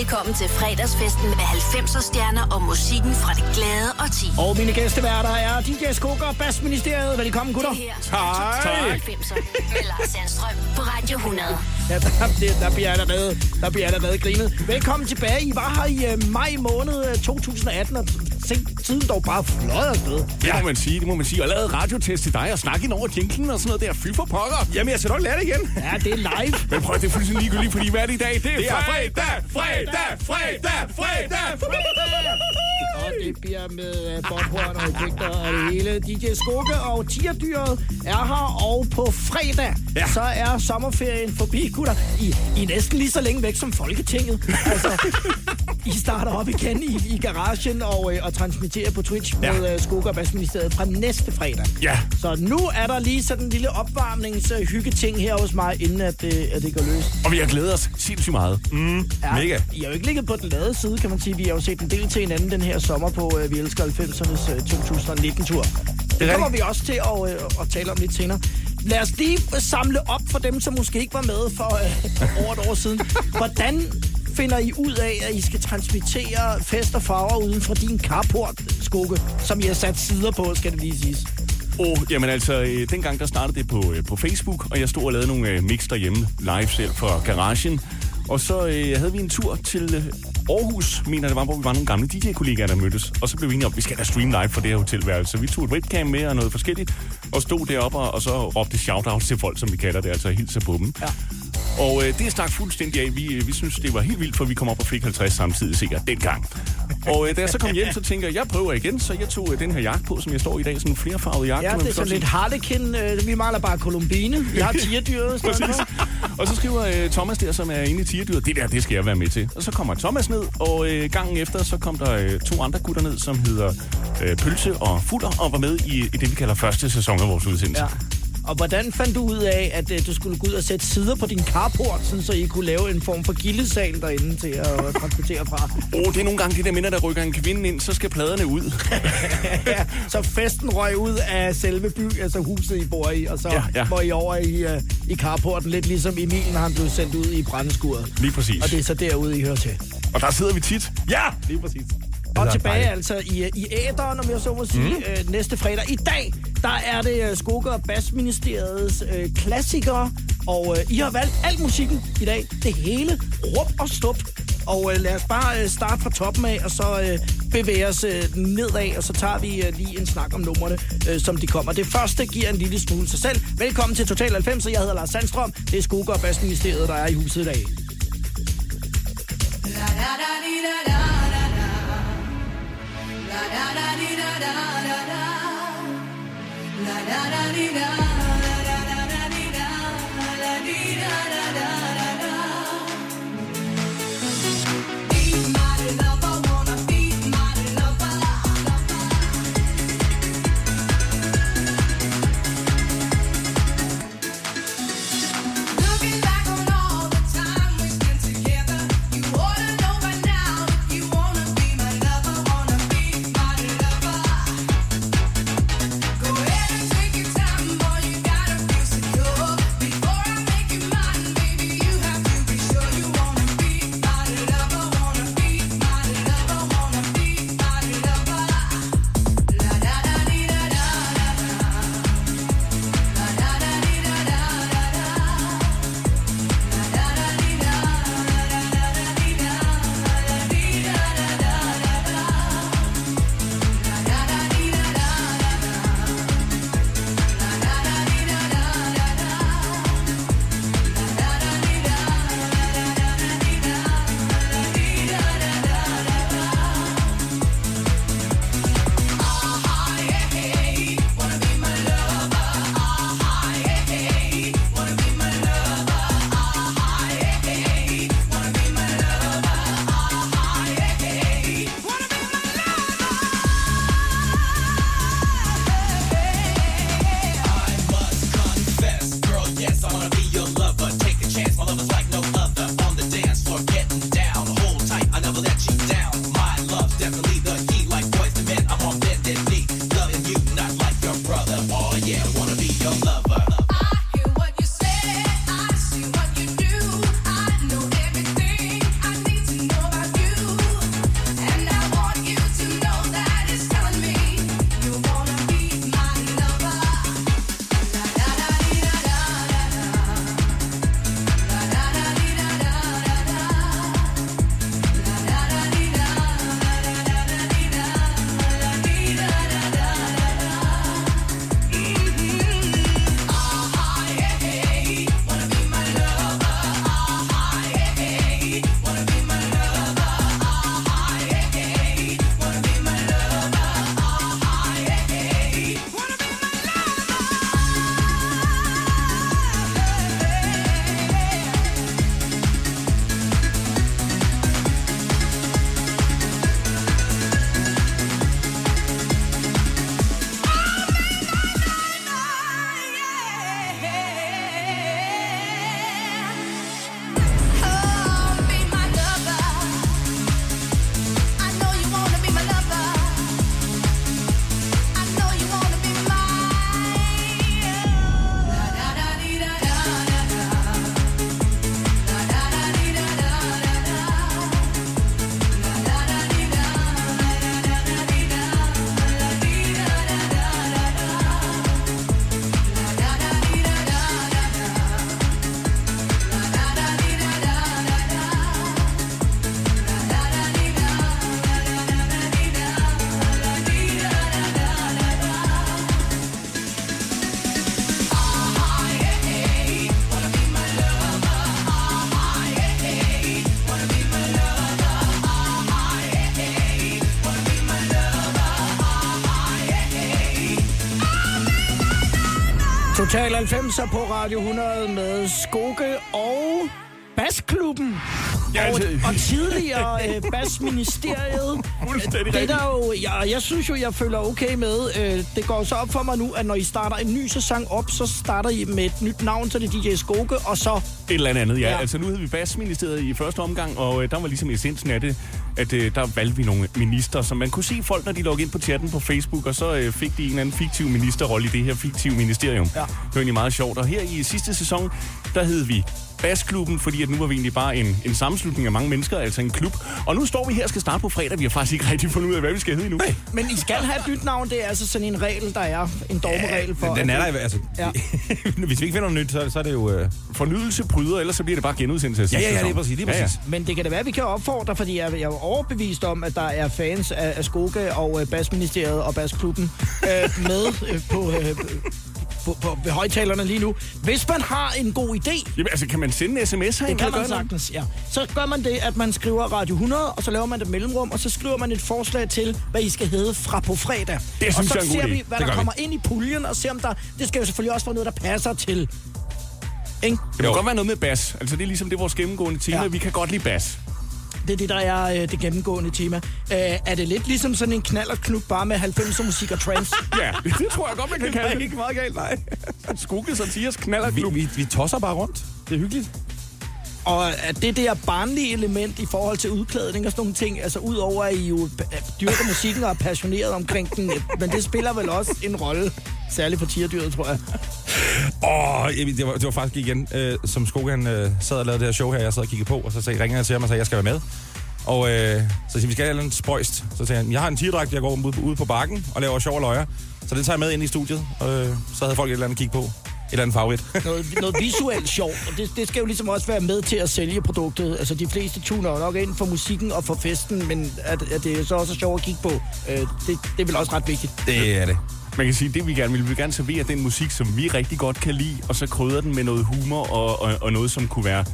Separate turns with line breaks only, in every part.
Velkommen til fredagsfesten med 90'er stjerner og musikken fra det glade og ti.
Og mine gæsteværter er DJ Skugger og Bassministeriet. Velkommen, gutter.
Det her er
Hej.
90'er med Lars Sandstrøm på Radio 100.
Ja, der, der, der bliver allerede, der bliver allerede grinet. Velkommen tilbage. I var her i uh, maj måned øh, 2018, og se, tiden dog bare fløjet afsted.
Det må man sige, det må man sige. Og lavet radiotest til dig og snakke ind over jinglen og sådan noget der. Fy for pokker. Jamen, jeg skal nok lære det igen.
Ja, det er live.
Men prøv, det er fuldstændig ligegyldigt, fordi hvad er det i dag? Det er, det er fredag, fredag, fredag, fredag, fredag.
Og det bliver med uh, bobhorn og effekter og det hele. DJ Skugge og Tierdyret er her, og på fredag, ja.
Ja.
så er sommerferien forbi, gutter. I, I er næsten lige så længe væk som Folketinget. Altså, I starter op igen i, i garagen og, øh, og transmitterer på Twitch
Ja.
med uh, Skugge og Bassministeriet fra næste fredag.
Ja.
Så nu er der lige sådan en lille opvarmningshyggeting her hos mig, inden at, øh, at det går løs.
Og vi har glædet os sindssygt meget. Mm,
Ja,
mega.
I har jo ikke ligget på den lade side, kan man sige. Vi har jo set en del til hinanden den her sommer på uh, Vi Elsker 90'ernes uh, 2019-tur. Det kommer vi også til at, uh, at tale om lidt senere. Lad os lige samle op for dem, som måske ikke var med for uh, over et år siden. Hvordan finder I ud af, at I skal transmittere fest og farver uden for din carport, Skugge, som I har sat sider på, skal det lige siges?
Oh, jamen altså, øh, dengang der startede det på, øh, på Facebook, og jeg stod og lavede nogle øh, mix derhjemme live selv for garagen. Og så øh, havde vi en tur til øh, Aarhus, mener det var, hvor vi var nogle gamle DJ-kollegaer, der mødtes. Og så blev vi enige om, at vi skal da stream live for det her hotelværelse. Så vi tog et webcam med og noget forskelligt, og stod deroppe og, og så råbte shout-outs til folk, som vi kalder det, altså hilser på dem.
Ja.
Og øh, det stak fuldstændig af. Vi, øh, vi synes, det var helt vildt, for vi kom op og fik 50 samtidig sikkert dengang. Og øh, da jeg så kom hjem, så tænker jeg, jeg prøver igen. Så jeg tog øh, den her jakke på, som jeg står i dag, sådan en flerfarvet jakke.
Ja, det er sådan lidt harlekin. Øh, vi mangler bare Columbine. Vi har tierdyret.
Og så skriver øh, Thomas der, som er inde i tierdyret, det der, det skal jeg være med til. Og så kommer Thomas ned, og øh, gangen efter, så kom der øh, to andre gutter ned, som hedder øh, Pølse og Futter, og var med i, i det, vi kalder første sæson af vores udsendelse.
Ja. Og hvordan fandt du ud af, at øh, du skulle gå ud og sætte sider på din carport, sådan, så I kunne lave en form for gildesal derinde til at øh, transportere fra?
Åh, oh, det er nogle gange det der minder, der rykker en kvinde ind, så skal pladerne ud.
ja, så festen røg ud af selve by, altså huset, I bor i, og så ja,
Ja,
må I over i, uh, i carporten, lidt ligesom Emil, når han blev sendt ud i brændeskuret.
Lige præcis.
Og det er så derude, I hører til.
Og der sidder vi tit. Ja, lige præcis.
Og tilbage
dejligt.
altså i, i æderen, om jeg så må sige, mm. øh, næste fredag. I dag, der er det øh, Skoker og Bassministeriets øh, klassikere, og øh, I har valgt alt musikken i dag. Det hele, rup og stup. Og øh, lad os bare øh, starte fra toppen af, og så øh, bevæge os øh, nedad, og så tager vi øh, lige en snak om numrene, øh, som de kommer. Det første giver en lille smule sig selv. Velkommen til Total 90, jeg hedder Lars Sandstrøm. Det er Skoker og Bassministeriet, der er i huset i dag.
Be my lover.
Total 90'er på Radio 100 med Skoke og Basklubben.
Ja,
og,
altså-
og tidligere øh, Basministeriet.
Fuldstændig
Det er der jo, jeg, jeg synes jo, jeg føler okay med. Øh, det går så op for mig nu, at når I starter en ny sæson op, så starter I med et nyt navn, så det er DJ Skoke, og så...
Et eller andet, ja.
Ja.
ja. Altså, nu havde vi Basministeriet i første omgang, og øh, der var ligesom essensen af det, at øh, der valgte vi nogle minister, som man kunne se folk, når de loggede ind på chatten på Facebook, og så øh, fik de en eller anden fiktiv ministerrolle i det her fiktive ministerium.
Ja.
Det var egentlig meget sjovt. Og her i sidste sæson, der hed vi Basklubben, fordi at nu var vi egentlig bare en, en sammenslutning af mange mennesker, altså en klub. Og nu står vi her og skal starte på fredag. Vi har faktisk ikke rigtig fundet ud af, hvad vi skal hedde endnu. Nej.
Men I skal have et nyt navn, det er altså sådan en regel, der er. En dogmeregel for...
Den er der, altså...
Ja.
Hvis vi ikke finder noget nyt, så, så er det jo... Øh...
Fornyelse bryder, ellers så bliver det bare genudsendelse.
Ja, ja, ja,
sæson.
lige præcis, lige præcis.
Men det kan da være, at vi kan opfordre, fordi jeg, jeg er overbevist om, at der er fans af, af Skoga og øh, Basministeriet og Basklubben øh, med øh, på, øh, på, på, ved højtalerne lige nu. Hvis man har en god idé,
Jamen, altså, kan man sende en sms her?
det kan man sagtens, ja. Så gør man det, at man skriver Radio 100, og så laver man et mellemrum, og så skriver man et forslag til, hvad I skal hedde fra på fredag.
Det
og
synes
så
jeg er en god
ser
idé.
vi, hvad
Det
der
gør vi.
kommer ind i puljen, og ser om der... Det skal jo selvfølgelig også være noget, der passer til. Ikke?
Det må
Jo.
godt være noget med bas. Altså, det er ligesom det er vores gennemgående tema.
Ja.
Vi kan godt lide bas.
Det er det, der er øh, det gennemgående tema. Øh, er det lidt ligesom sådan en knald og knub, bare med 90'er musik og trance?
Ja, det tror jeg godt, man kan kalde det.
ikke meget galt, nej.
Skugge satirs knaller
Vi,
klub.
vi, vi tosser bare rundt. Det er hyggeligt.
Og at det der barnlige element i forhold til udklædning og sådan nogle ting, altså udover at I jo dyrker musikken og er passioneret omkring den, men det spiller vel også en rolle, særligt for tierdyret, tror jeg.
Åh, oh, det var, det var faktisk igen, øh, som Skogan øh, sad og lavede det her show her, jeg sad og kiggede på, og så sagde, ringede han til ham og sagde, jeg skal være med. Og øh, så siger vi, skal have en spøjst. Så sagde han, jeg har en tierdragt, jeg går ude, ude på bakken og laver sjov og løjer. Så den tager jeg med ind i studiet, og øh, så havde folk et eller andet kig kigge på. Eller andet favorit.
Noget, noget visuelt sjovt, og det, det skal jo ligesom også være med til at sælge produktet. Altså de fleste tuner jo nok ind for musikken og for festen, men at, at det så også er sjovt at kigge på, øh, det, det er vel også ret vigtigt.
det er det.
Man kan sige, det vi gerne vil, vi vil gerne servere den musik, som vi rigtig godt kan lide, og så krydre den med noget humor og, og, og noget, som kunne være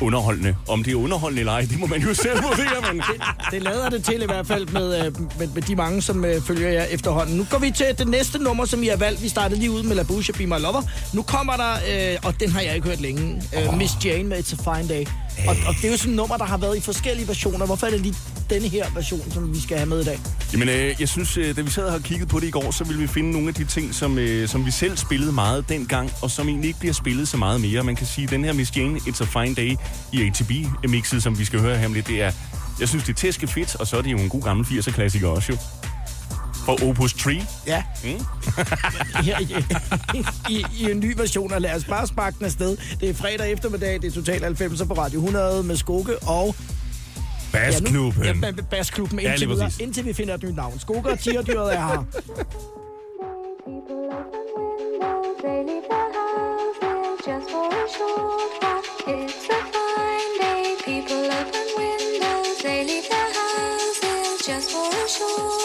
underholdende. Om det er underholdende eller ej, det må man jo selv vurdere, men...
Det lader det til i hvert fald med, øh, med, med de mange, som øh, følger jer efterhånden. Nu går vi til det næste nummer, som I har valgt. Vi startede lige ud med La Bouche, Be My Lover. Nu kommer der, øh, og den har jeg ikke hørt længe, øh, Miss Jane med It's a Fine Day. Og, og det er jo sådan et nummer, der har været i forskellige versioner. Hvorfor er det lige denne her version, som vi skal have med i dag?
Jamen, øh, jeg synes, øh, da vi sad og har kigget på det i går, så ville vi finde nogle af de ting, som, øh, som vi selv spillede meget dengang, og som egentlig ikke bliver spillet så meget mere. Man kan sige, at den her Miss Jane, It's a Fine Day i ATB-mixet, som vi skal høre her om lidt, det er, jeg synes, det er tæske fedt, og så er det jo en god gammel 80'er-klassiker også jo. Fra Opus 3.
Ja.
Mm.
Her, i, i, I en ny version, og lad os bare sparke den afsted. Det er fredag eftermiddag, det er Total 90 på Radio 100 med Skoke og...
Basklubben.
Ja, nu- ja, Basklubben
Ja,
indtil,
lige
videre, indtil vi finder et nyt navn. Skoke og Tierdyret er her.
People open windows, they leave their houses just for a short while. It's a fine day. People open windows, they leave their houses just for a short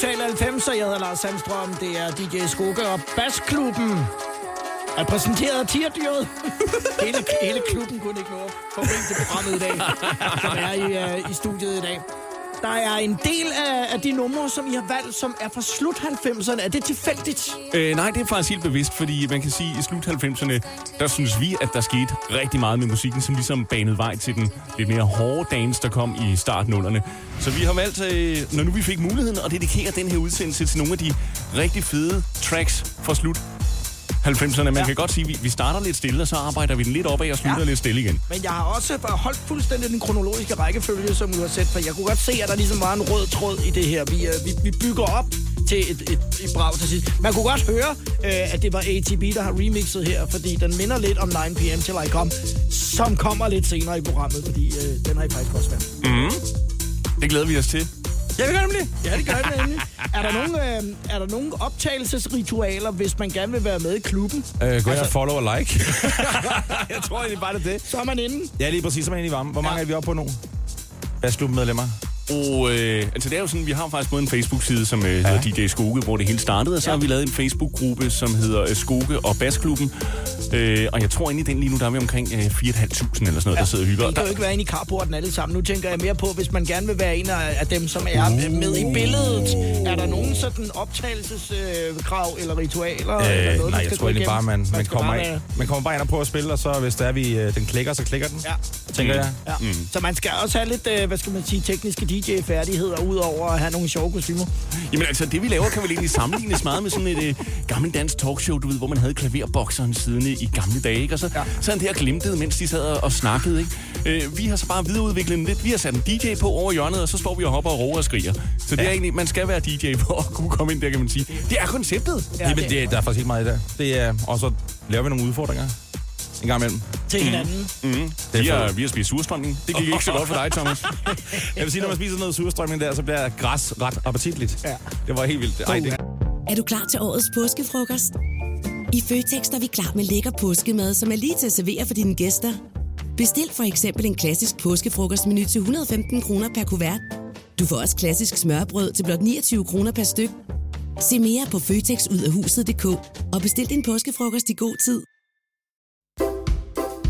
Total 90, og jeg hedder Lars Sandstrøm. Det er DJ Skugge og Basklubben. Præsenteret af Tierdyret. hele, hele klubben kunne ikke nå at til programmet i dag, som er i, uh, i studiet i dag. Der er en del af, af de numre, som I har valgt, som er fra slut 90'erne. Er det tilfældigt?
Øh, nej, det er faktisk helt bevidst, fordi man kan sige, at i slut 90'erne, der synes vi, at der skete rigtig meget med musikken, som ligesom banede vej til den lidt mere hårde dance, der kom i starten underne. Så vi har valgt, øh, når nu vi fik muligheden, at dedikere den her udsendelse til nogle af de rigtig fede tracks fra slut 90'erne. Man
Ja.
kan godt sige, at vi, vi starter lidt stille, og så arbejder vi den lidt opad og slutter
Ja.
lidt stille igen.
Men jeg har også holdt fuldstændig den kronologiske rækkefølge, som du har set, for jeg kunne godt se, at der ligesom var en rød tråd i det her. Vi, øh, vi, vi bygger op til et, et, et brag til sidst. Man kunne godt høre, øh, at det var ATB, der har remixet her, fordi den minder lidt om 9pm Till I Come, som kommer lidt senere i programmet, fordi øh, den har I faktisk også været.
Det glæder vi os til.
Ja, det gør nemlig.
Ja, det gør det nemlig. Er der nogle, øh, er der nogle optagelsesritualer, hvis man gerne vil være med i klubben?
Øh, gå ind og follow og like. jeg tror egentlig bare, det er det.
Så er man inde.
Ja, lige præcis, som er inde i varme. Hvor mange
Ja.
er vi oppe på nu? Basklubben-medlemmer.
Og øh, altså det er jo sådan, vi har faktisk både en Facebook-side, som øh, hedder DJ Skoge, hvor det hele startede, og så har vi lavet en Facebook-gruppe, som hedder øh, Skoge og Basklubben. Øh, og jeg tror inde i den lige nu, der er vi omkring øh, 4.500 eller sådan noget, der sidder og hygger. Og
kan jo ikke være inde i carporten alle sammen. Nu tænker jeg mere på, hvis man gerne vil være en af dem, som er med i billedet. Er der nogen sådan optagelseskrav øh, eller ritualer? eller
Øh,
noget,
nej,
man
jeg tror egentlig bare, man, man,
skal
kommer
bare
ind, man kommer bare ind og prøver at spille, og så hvis der er, vi, øh, den klikker, så klikker den.
Ja.
Tænker jeg.
Ja. Mm. Så man skal også have lidt, øh, hvad skal man sige, tekniske DJ-færdigheder, udover at have nogle sjove kostymer.
jamen altså, det vi laver kan vel egentlig sammenlignes meget med sådan et øh, gammelt dansk talkshow, du ved, hvor man havde klaverbokseren siddende i gamle dage, ikke? Og så,
Ja.
ja. så han der glimtede, mens de sad og, og snakkede, ikke? Øh, vi har så bare videreudviklet den lidt. Vi har sat en DJ på over hjørnet, og så står vi og hopper og råber og skriger. Så det er egentlig, man skal være DJ for at kunne komme ind der, kan man sige. Det er konceptet.
Ja,
Jamen,
det-
det, der er faktisk ikke meget i det. det er, og så laver vi nogle udfordringer en gang imellem.
Til hinanden.
Mm.
er
Vi, har, vi har spist surstrømning. Det gik ikke så godt for dig, Thomas.
Jeg vil sige, når man spiser noget surstrømning der, så bliver græs ret appetitligt.
Ja.
Det var helt vildt. Ej, det,
Er du klar til årets påskefrokost? I Føtex er vi klar med lækker påskemad, som er lige til at servere for dine gæster. Bestil for eksempel en klassisk påskefrokostmenu til 115 kroner per kuvert. Du får også klassisk smørbrød til blot 29 kroner per styk. Se mere på føtexudafhuset.dk og bestil din påskefrokost i god tid.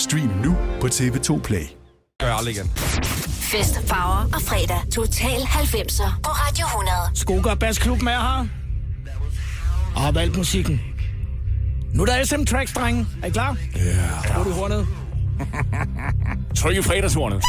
Stream nu på TV2 Play.
gør jeg aldrig igen.
Fest, farver og fredag. Total 90'er på Radio 100.
Skoger Basklubben er her. Og har valgt musikken. Nu er der SM Tracks, drenge. Er I klar? Ja. Yeah. Hvor er du hornet?
Tryk i fredagshornet.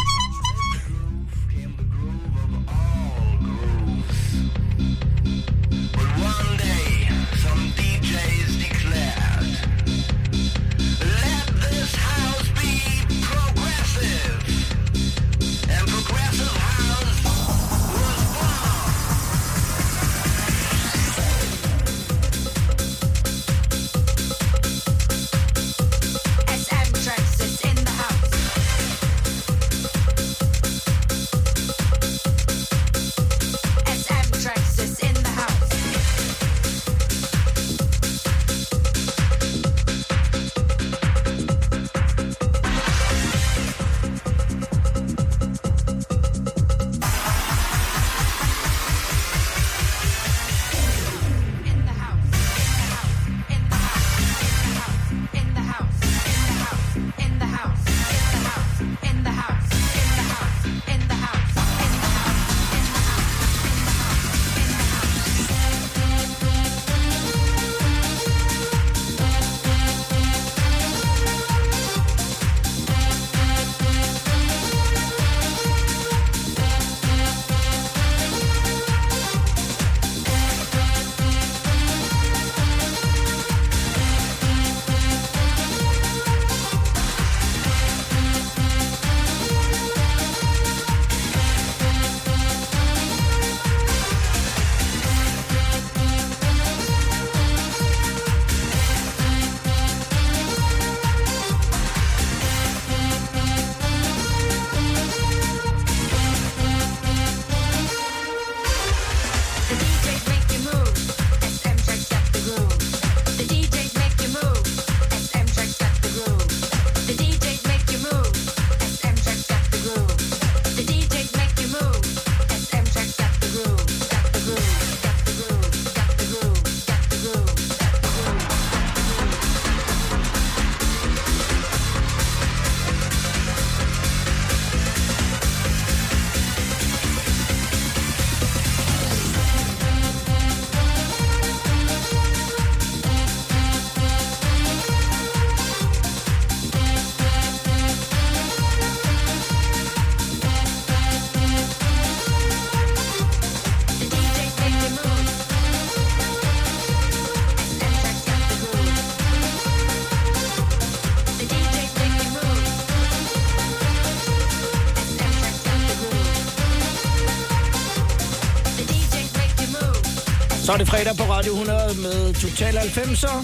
Så er det fredag på Radio 100 med Total 90'er.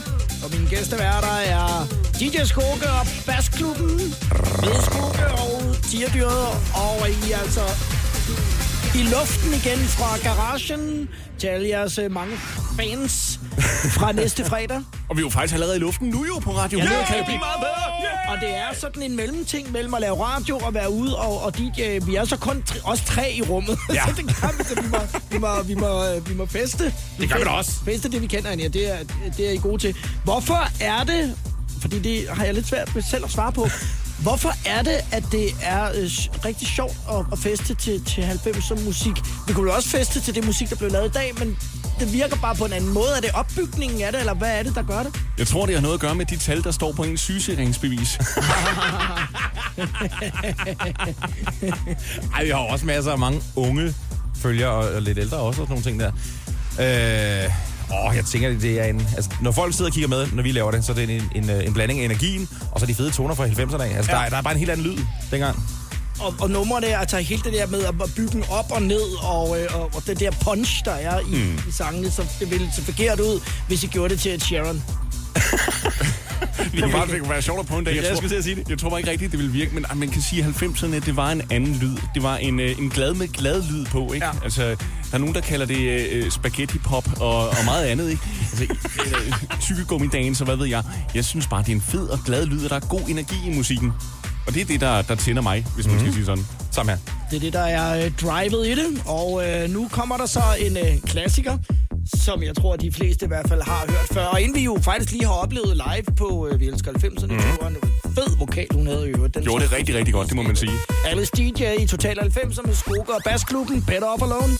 Og mine gæsteværter er DJ Skoke og Basklubben. Med Skoke og Tierdyret. Og I er altså i luften igen fra garagen til alle jeres øh, mange fans fra næste fredag.
Og vi er jo faktisk allerede i luften nu jo på Radio 100. Kan det blive meget bedre?
Og det er sådan en mellemting mellem at lave radio og være ude og, og DJ. Vi er så kun tre, os tre i rummet.
Ja.
så det kan vi, så vi må, vi må, vi må, øh, vi må feste.
Det gør vi da også.
Feste det, vi kender, Anja. Det er, det er I gode til. Hvorfor er det, fordi det har jeg lidt svært ved selv at svare på, Hvorfor er det, at det er øh, rigtig sjovt at, at feste til, til 90'er musik? Vi kunne jo også feste til det musik, der blev lavet i dag, men det virker bare på en anden måde. Er det opbygningen af det, eller hvad er det, der gør det?
Jeg tror, det har noget at gøre med de tal, der står på en sygesikringsbevis.
Ej, vi har også masser af mange unge følgere, og, og lidt ældre også, og sådan nogle ting der. Øh, åh, jeg tænker, det er en... Altså, når folk sidder og kigger med, når vi laver det, så er det en, en, en blanding af energien, og så de fede toner fra 90'erne af. Altså, ja. der, er- der er bare en helt anden lyd dengang.
Og, og nummeret er altså helt det der med at bygge den op og ned, og, øh, og, og det der punch, der er i, mm. i sangene, så det ville se forkert ud, hvis I gjorde det til et Sharon.
Det kunne bare det kunne være sjovt at prøve en dag.
Er det, jeg skulle til at sige
det. Jeg tror bare ikke rigtigt, det ville virke, men ah, man kan sige, at 90'erne, det var en anden lyd. Det var en, øh, en glad med glad lyd på, ikke?
Ja.
Altså, der er nogen, der kalder det øh, spaghetti pop og, og meget andet, ikke? Altså, øh, tykkegummi-dance og hvad ved jeg. Jeg synes bare, det er en fed og glad lyd, og der er god energi i musikken. Og det er det, der, der tænder mig, hvis man mm-hmm. skal sige sådan.
Samme her.
Det er det, der er øh, drivet i det, og øh, nu kommer der så en øh, klassiker, som jeg tror, de fleste i hvert fald har hørt før. Og inden vi jo faktisk lige har oplevet live på øh, Vi elsker 90'erne, mm. det var en fed vokal, hun havde øvrigt. Den
Gjorde det rigtig, rigtig godt, det må man sige.
Alice DJ i Total 90'er med Skoker og Bassklubben, Better Off Alone.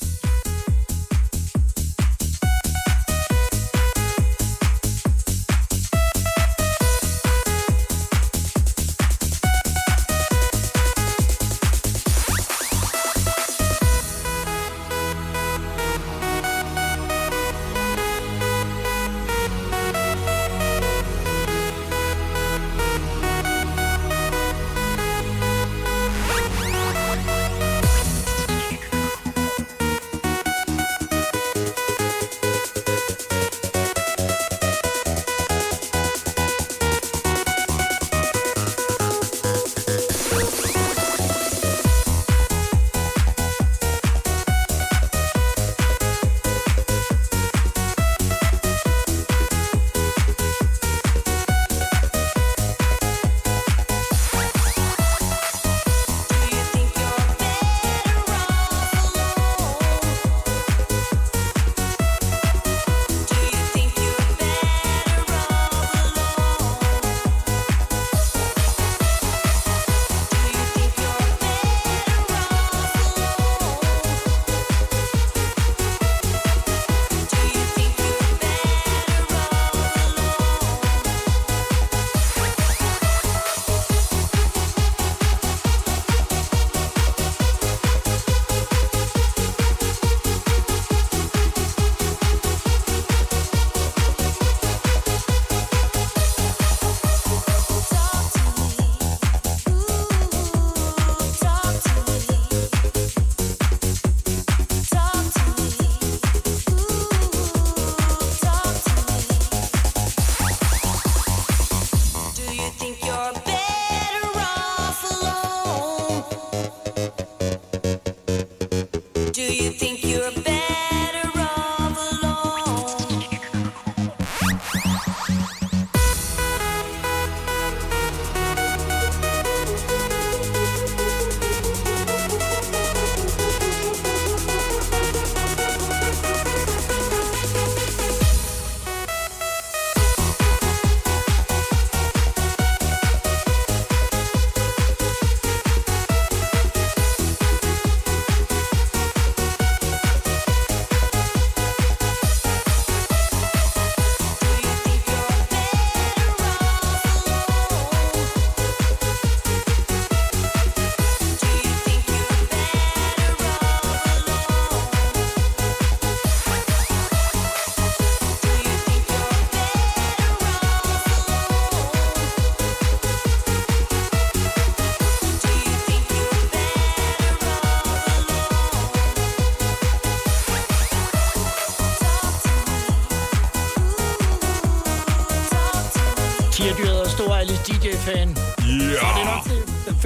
DJ-fan.
Ja.
Så det er nok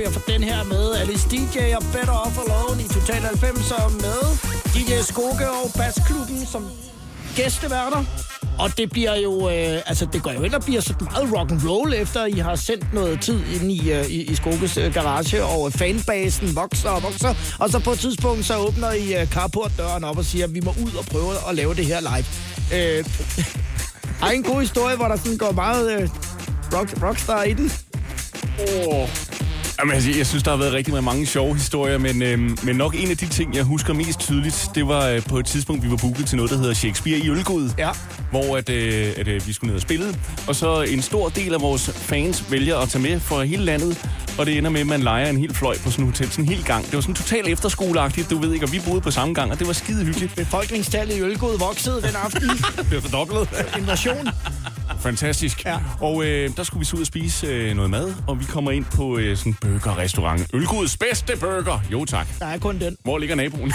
at få den her med. Alice DJ og Better Off Alone i Total 90'er med DJ Skoge og Bassklubben som gæsteværter. Og det bliver jo, øh, altså det går jo ind og bliver sådan meget rock and roll efter I har sendt noget tid ind i, øh, i, i Skoges øh, garage, og fanbasen vokser og vokser. Og så på et tidspunkt, så åbner I øh, carport-døren op og siger, at vi må ud og prøve at lave det her live. Øh, har I en god historie, hvor der sådan går meget øh, rock, rockstar i den?
Åh. Jamen, altså, jeg synes, der har været rigtig mange sjove historier, men, øhm, men nok en af de ting, jeg husker mest tydeligt, det var øh, på et tidspunkt, vi var booket til noget, der hedder Shakespeare i Ølgod.
Ja.
Hvor at, øh, at, øh, vi skulle ned og spille. Og så en stor del af vores fans vælger at tage med fra hele landet. Og det ender med, at man leger en helt fløj på sådan hotel, sådan en hel gang. Det var sådan totalt efterskoleagtigt, du ved ikke, og vi boede på samme gang, og det var skide hyggeligt.
Befolkningstallet i Ølgod voksede den aften.
Det var fordoblet.
Invasion.
Fantastisk. Ja. Og øh, der skulle vi så ud og spise øh, noget mad, og vi kommer ind på øh, sådan en burgerrestaurant. Ølgods bedste burger. Jo tak.
Der er kun den.
Hvor ligger naboen?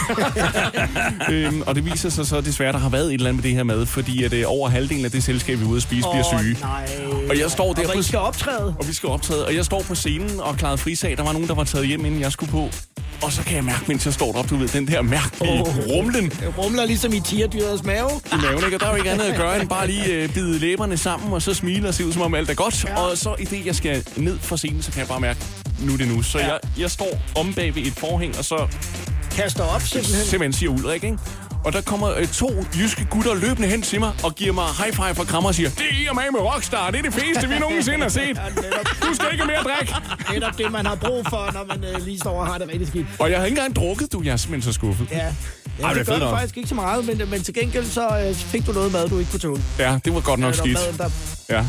øhm, og det viser sig så desværre, der har været et eller andet med det her mad, fordi at, øh, over halvdelen af det selskab, vi er ude at spise, bliver
Åh,
syge.
nej.
Og jeg står der
Og
på...
I skal optræde.
Og vi skal optræde. Og jeg står på scenen og klarede frisag. Der var nogen, der var taget hjem, inden jeg skulle på. Og så kan jeg mærke, mens jeg står deroppe, du ved, den der mærkelige
Åh.
rumlen
Det rumler ligesom i tierdyrets mave.
i maven, ikke? Og der er jo ikke andet at gøre, end bare lige øh, bide læberne sammen, og så smile og se ud, som om alt er godt. Ja. Og så i det, jeg skal ned fra scenen, så kan jeg bare mærke, nu er det nu. Så ja. jeg, jeg står om bag ved et forhæng, og så
Kaster op simpelthen.
simpelthen siger Ulrik, ikke? Og der kommer øh, to jyske gutter løbende hen til mig og giver mig high five fra krammer og siger, det er med med Rockstar, det er det fedeste, vi nogensinde har set. Du skal ikke mere drikke.
Netop det, man har brug for, når man øh, lige står og har det rigtig skidt.
Og jeg har ikke engang drukket, du. Jeg er simpelthen så skuffet.
Ja. Ja,
Ej,
det,
det er
gør
nok.
faktisk ikke så meget, men, men til gengæld så øh, fik du noget mad, du ikke kunne tåle.
Ja, det var godt nok
Eller
skidt.
Maden, der,
Ja.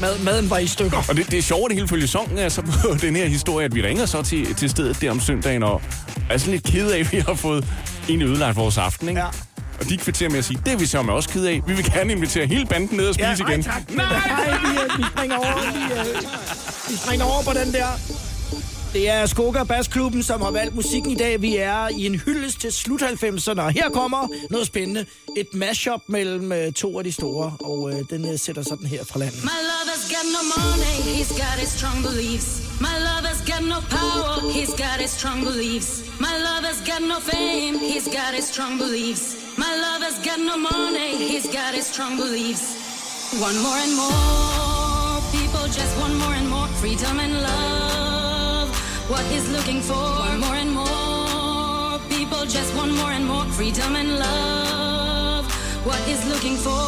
mad, maden var i stykker.
Og det, det er sjovt, det hele følge songen altså på den her historie, at vi ringer så til, til stedet der om søndagen, og er sådan lidt ked af, at vi har fået egentlig ødelagt vores aften, ikke?
Ja.
Og de kvitterer med at sige, det er vi så også ked af. Vi vil gerne invitere hele banden ned og spise
Ja, nej,
igen.
tak. Nej, vi, øh, vi springer over. Vi, øh, vi springer over på den der. Det er Skoga Bassklubben, som har valgt musikken i dag. Vi er i en hyldest til slut 90'erne, og her kommer noget spændende. Et mashup mellem øh, to af de store, og øh, den sætter sådan her fra landet.
My lover's got no money, he's got his strong beliefs. My lover's got no power, he's got his strong beliefs. My lover's got no fame, he's got his strong beliefs. My lover's got no money, he's got his strong beliefs. One more and more, people just want more and more freedom and love. What he's looking for, one more and more, people just want more and more freedom and love. What he's looking for,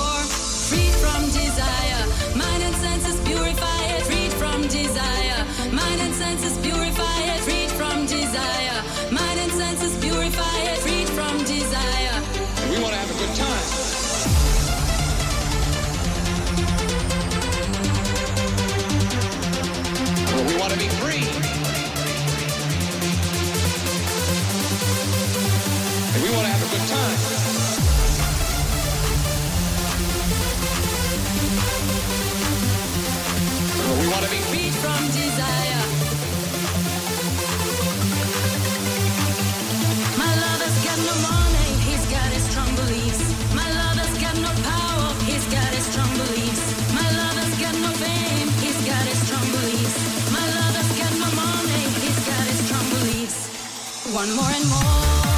freed from desire, mind and senses purify it, freed from desire, mind and senses purify it, from desire, mind and senses purify it, freed from desire.
We want to have a good time. We want to be free. And we want to have a good time.
One more and more,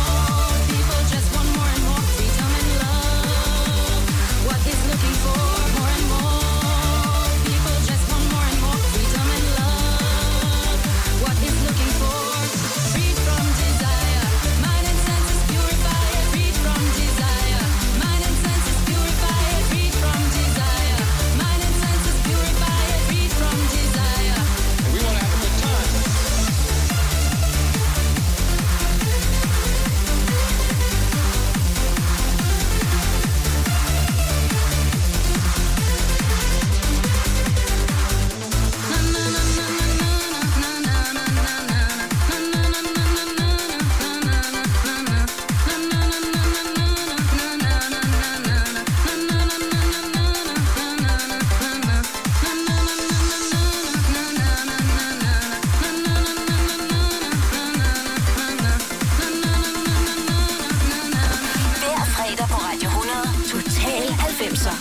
90'er.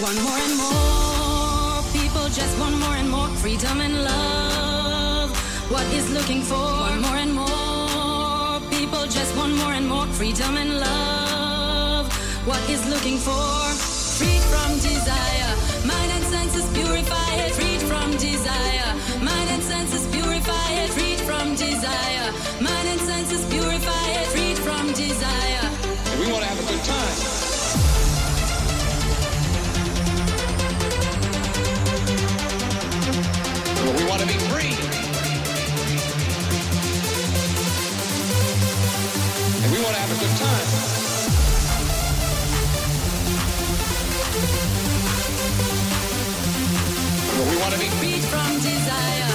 One more and more People just want more and more freedom and love. What is looking for? Want more and more. People just want more and more freedom and love. What is looking for? Freed from desire. Mind and senses purify it. Freed from desire. Mind and senses purify it. Freed from desire. Mind and senses purify it. Freed from desire.
Have a good time. We want to be
Freed from desire.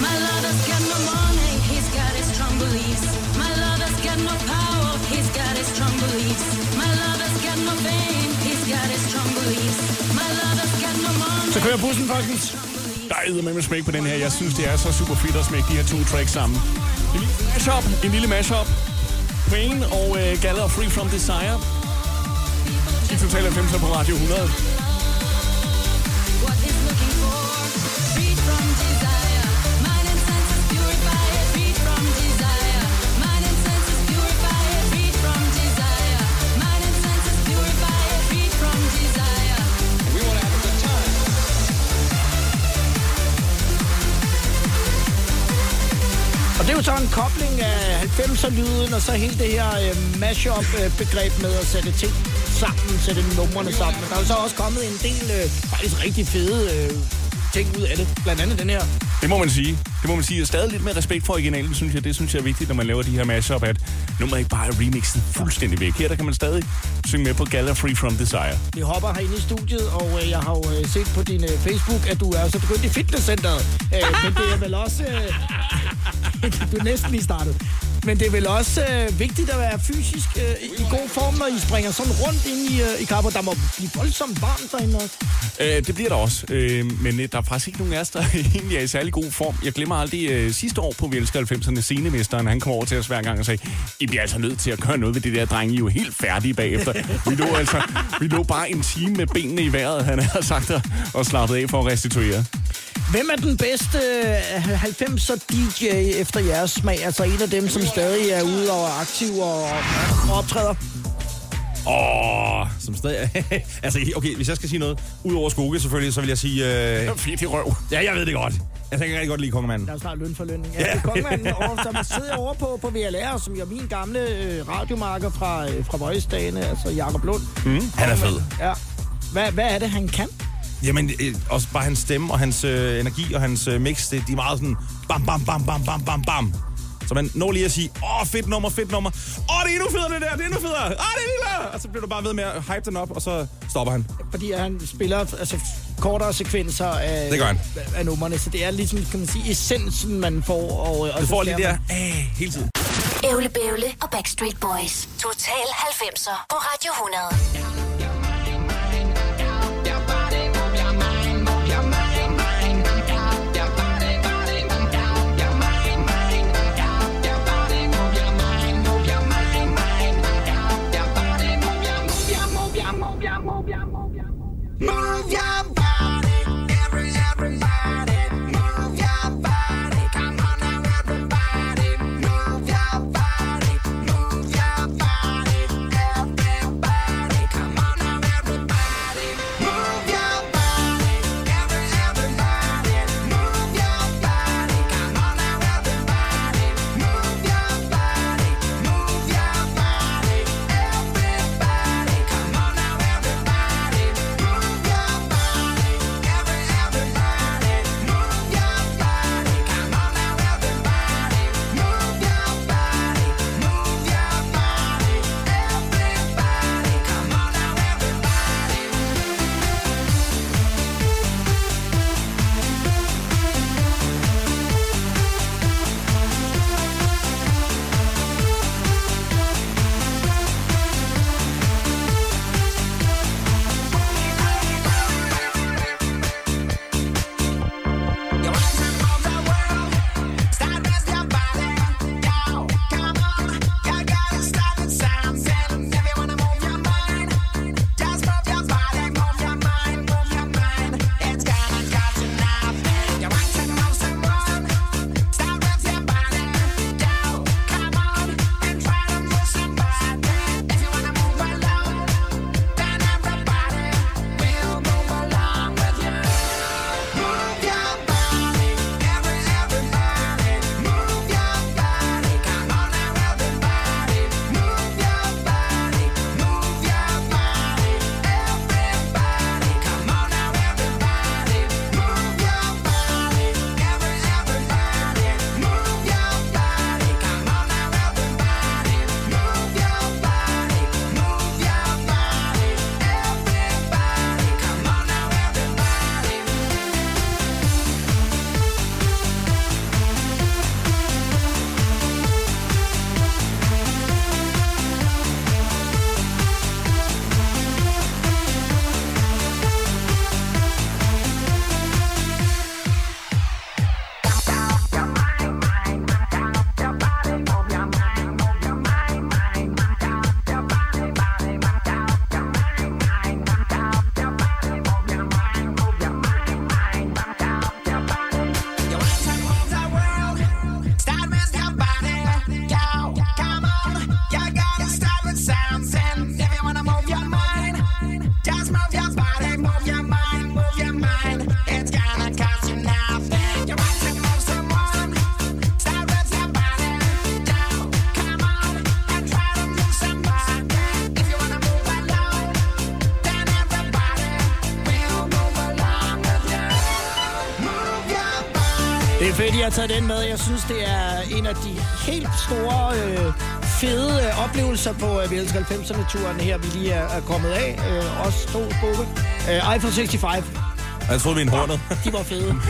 My lover's got no money, he's got his strong beliefs. My lover's got no power, he's got his strong beliefs. My lover's got no fame, he's got his strong beliefs. My lover's got no money.
Så kører bussen, folkens.
Der er med smæk på den her. Jeg synes, det er så super fedt at smække de her to tracks sammen. En lille mashup, en lille mashup. Queen og øh, Galler Free From Desire. I Total 90 på Radio 100.
er jo så en kobling af 90'er-lyden, og så hele det her øh, mashup-begreb med at sætte ting sammen, sætte numrene sammen. Der er jo så også kommet en del øh, faktisk rigtig fede øh, ting ud af det. Blandt andet den her.
Det må man sige. Det må man sige. Og stadig lidt med respekt for originalen, synes jeg. Det synes jeg er vigtigt, når man laver de her mashup, at nummeret ikke bare er remixet fuldstændig væk. Her der kan man stadig synge med på Gala Free From Desire.
Vi hopper herinde i studiet, og øh, jeg har jo øh, set på din øh, Facebook, at du er så begyndt i fitnesscenteret. Øh, men det er vel også... Øh, du er næsten lige startet. Men det er vel også øh, vigtigt at være fysisk øh, i god form, når I springer sådan rundt ind i, øh, i kapper. Der må blive voldsomt varmt derinde også.
Øh, det bliver der også, øh, men øh, der er faktisk ikke nogen af os, der egentlig er i særlig god form. Jeg glemmer aldrig øh, sidste år på Vi elsker 90'erne, scenemesteren, han kom over til os hver gang og sagde, I bliver altså nødt til at gøre noget ved det der, drenge, I er jo helt færdige bagefter. Vi lå, altså, vi lå bare en time med benene i vejret, han har sagt, og, og slappet af for at restituere.
Hvem er den bedste øh, 90'er DJ efter jeres smag? Altså en af dem, som stadig er ude og aktiv og, optræder?
Åh, som stadig... altså, okay, hvis jeg skal sige noget, udover Skoge selvfølgelig, så vil jeg sige... Øh...
Fedt i røv.
Ja, jeg ved det godt. Jeg tænker rigtig godt lide Kongemanden.
Der er snart løn for lønning. Ja, det er kongemanden, og som sidder over på, på VLR, som jo er min gamle øh, radiomarker fra, øh, fra Voice-dagene, altså Jakob Lund.
Mm. Han er fed.
Ja. Hvad, hvad er det, han kan?
Jamen, øh, også bare hans stemme og hans øh, energi og hans øh, mix, det, de er meget sådan bam, bam, bam, bam, bam, bam, bam. Så man når lige at sige, åh, fedt nummer, fedt nummer. Åh, det er endnu federe, det der, det er endnu federe. Åh, det er lille. Og så bliver du bare ved med at hype den op, og så stopper han.
Fordi han spiller altså, kortere sekvenser af,
Det gør han.
af numrene, så det er ligesom, kan man sige, essensen, man får. Og, og
Du
så
får lige der, æh, hele tiden.
Ævle Bævle og Backstreet Boys. Total 90'er på Radio 100.
Det er fedt, I har taget den med. Jeg synes, det er en af de helt store, øh, fede øh, oplevelser på øh, Vi elsker 90'erne-turen her, vi lige er, er kommet af. Øh, os to bukke. Øh, iPhone 65.
Jeg troede, vi en hornet.
De var fede.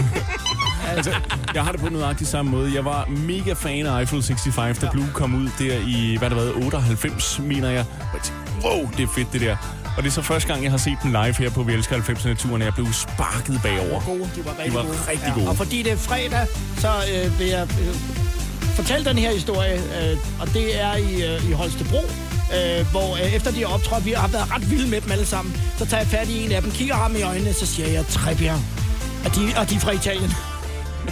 Altså, jeg har det på nøjagtig samme måde. Jeg var mega fan af Eiffel 65, da Blue kom ud der i, hvad der var, 98, mener jeg. Wow, det er fedt det der. Og det er så første gang, jeg har set dem live her på Vi elsker 90'erne-turen, og jeg blev sparket bagover.
Gode. De var rigtig
De var
gode.
rigtig gode.
Og fordi det er fredag, så øh, vil jeg øh, fortælle den her historie, øh, og det er i, øh, i Holstebro. Øh, hvor øh, efter de har optrådt, vi har været ret vilde med dem alle sammen, så tager jeg fat i en af dem, kigger ham i øjnene, så siger jeg, Trebjerg. Og de, og de er fra Italien.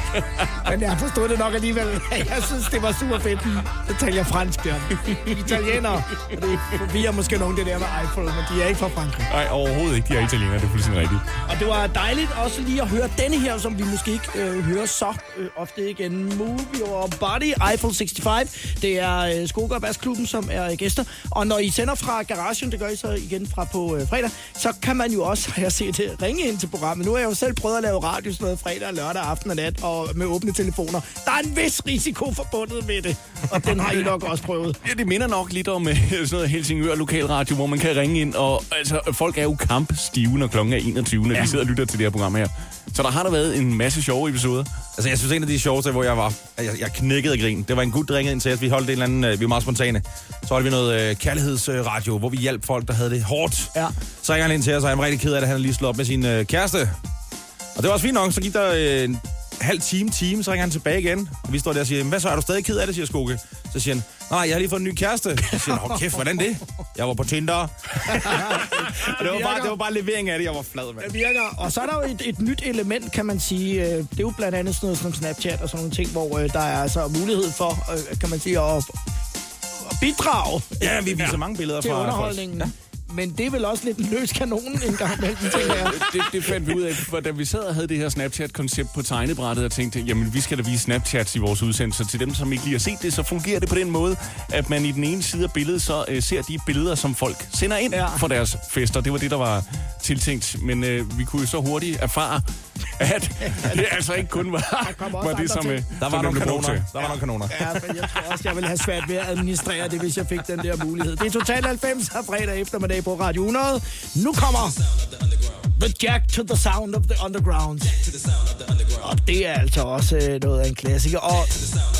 Men jeg forstod det nok alligevel. Jeg synes, det var super fedt. Så taler jeg fransk, Bjørn. Italienere. Det forvirrer måske nogen det der med Eiffel, men de er ikke fra Frankrig.
Nej, overhovedet ikke. De er italienere, det er fuldstændig rigtigt.
Og det var dejligt også lige at høre denne her, som vi måske ikke øh, hører så øh, ofte igen. Move Your Body, Eiffel 65. Det er øh, Skoger og Basklubben, som er øh, gæster. Og når I sender fra garagen, det gør I så igen fra på øh, fredag, så kan man jo også, har jeg set det, ringe ind til programmet. Nu har jeg jo selv prøvet at lave radio sådan noget fredag, og lørdag aften og nat, og med åbne telefoner. Der er en vis risiko forbundet med det, og den har I nok også prøvet.
Ja, det minder nok lidt om øh, sådan noget Helsingør lokalradio, hvor man kan ringe ind, og altså, folk er jo kampstive, når klokken er 21, når ja. De sidder og lytter til det her program her. Så der har der været en masse sjove episoder.
Altså, jeg synes, en af de sjoveste, hvor jeg var, jeg, jeg knækkede af grin. Det var en gut, der ringede ind til os. Vi holdt en eller anden, øh, vi var meget spontane. Så holdt vi noget øh, kærlighedsradio, hvor vi hjalp folk, der havde det hårdt.
Ja.
Så ringer han ind til os, og han var rigtig ked af det. Han havde lige slået op med sin øh, kæreste. Og det var også fint nok. Så gik der øh, en halv time, time, så ringer han tilbage igen. Og vi står der og siger, hvad så, er du stadig ked af det, siger Skoke. Så siger han, nej, jeg har lige fået en ny kæreste. Så siger han, kæft, hvordan det? Jeg var på Tinder. det var, bare, det var bare levering af det, jeg var flad, mand.
Det virker. Og så er der jo et, et nyt element, kan man sige. Øh, Det er jo blandt andet sådan noget som Snapchat og sådan nogle ting, hvor øh, der er altså mulighed for, øh, kan man sige, at, bidrage.
Ja, vi viser mange billeder fra folk.
underholdningen. Ja. Men det er vel også lidt en løs kanon en gang imellem, tænker jeg.
det, det fandt vi ud af, for da vi sad og havde det her Snapchat-koncept på tegnebrættet og tænkte, jamen vi skal da vise Snapchats i vores udsendelser. Til dem, som ikke lige har set det, så fungerer det på den måde, at man i den ene side af billedet så øh, ser de billeder, som folk sender ind ja. for deres fester. Det var det, der var tiltænkt. Men øh, vi kunne jo så hurtigt erfare, at det altså ikke kun var, var det, som, øh,
Der var
som
nogle kanoner.
til.
Der var nogle kanoner.
Ja, men jeg tror også, jeg ville have svært ved at administrere det, hvis jeg fik den der mulighed. Det er Total 90 her fredag eftermiddag på Radio 100. Nu kommer The Jack to the Sound of the Underground. Og det er altså også øh, noget af en klassiker. Og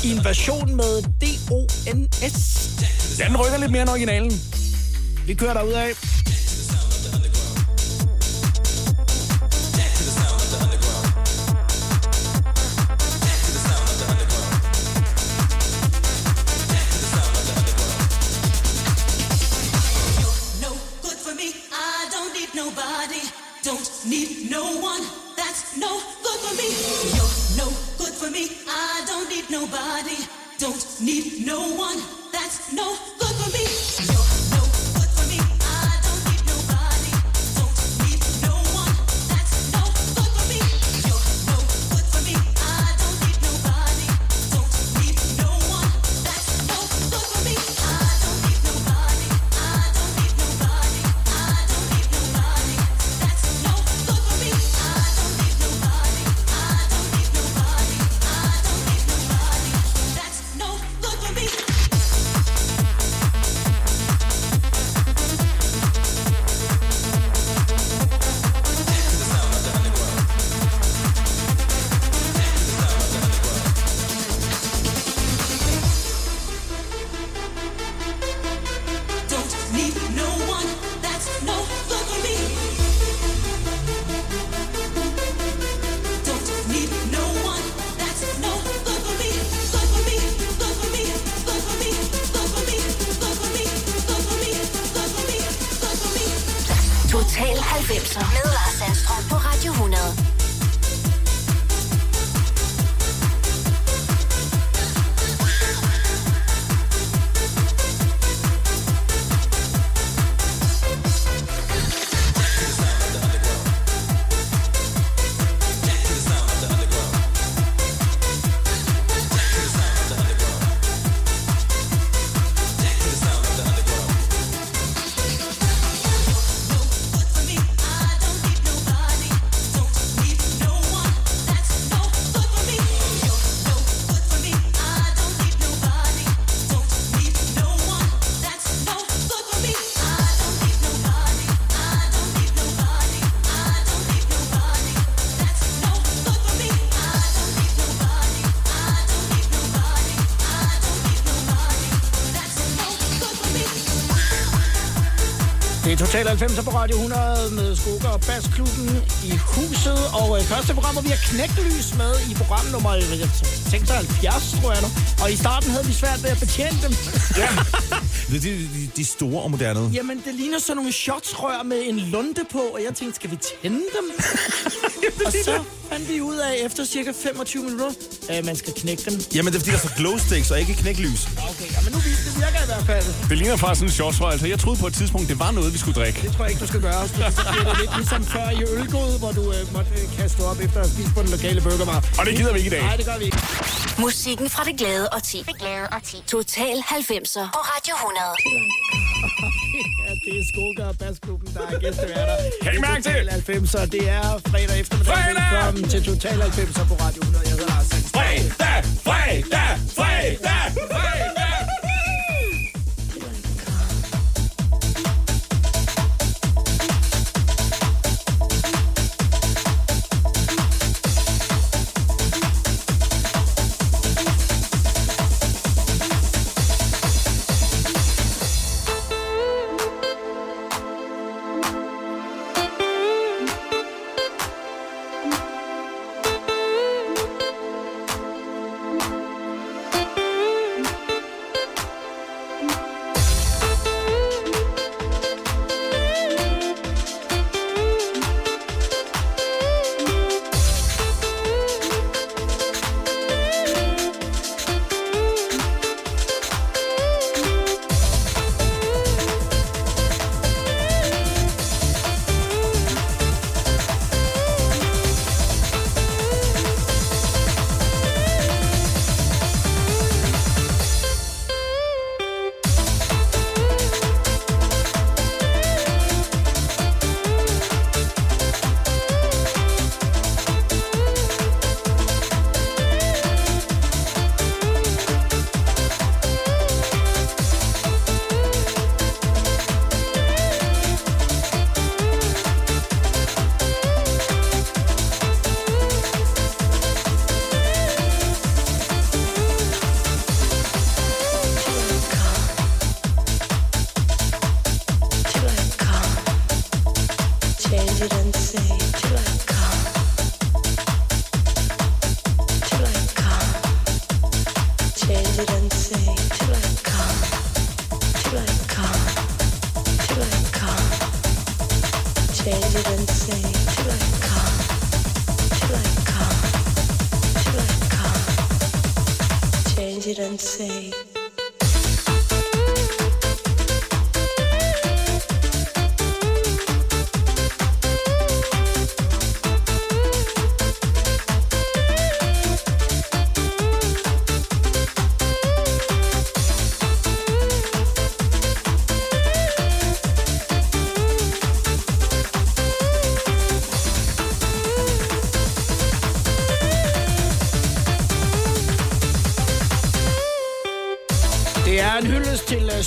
i en version med D-O-N-S.
Den rykker lidt mere end originalen.
Vi kører derud af.
Nobody. Don't need no one. That's no good for me.
Total
90 på Radio 100 med Skoker og Basklubben i huset. Og øh, første program, hvor vi har knægtelys med i program nummer øh, 76, tror jeg nu. Og i starten havde vi svært ved at betjene dem.
Ja. det er de, de, de store og moderne.
Jamen, det ligner sådan nogle shotsrør med en lunde på, og jeg tænkte, skal vi tænde dem? og så fandt vi ud af, efter cirka 25 minutter, at man skal knække dem.
Jamen, det er fordi, der er så glow sticks og ikke knæklys.
Hvert fald.
Det ligner faktisk sådan en shotsrør. Altså, jeg troede på et tidspunkt, det var noget, vi skulle drikke.
Det tror jeg ikke, du skal gøre. Så det lidt ligesom før i ølgod, hvor du øh, måtte øh, kaste op efter at spist på den lokale burgerbar.
Og det gider vi ikke i dag.
Nej, det gør vi ikke.
Musikken fra det glade og ti. Det glade og ti. Total 90'er på Radio 100.
Ja, det er Skoker og Basklubben, der er gæsteværter.
Kan I mærke
Total 90'er. Det er fredag eftermiddag.
Fredag!
Velkommen til Total 90'er på Radio 100. Jeg hedder Lars Sandstrøm.
Fredag! Fredag! Fredag! Fredag!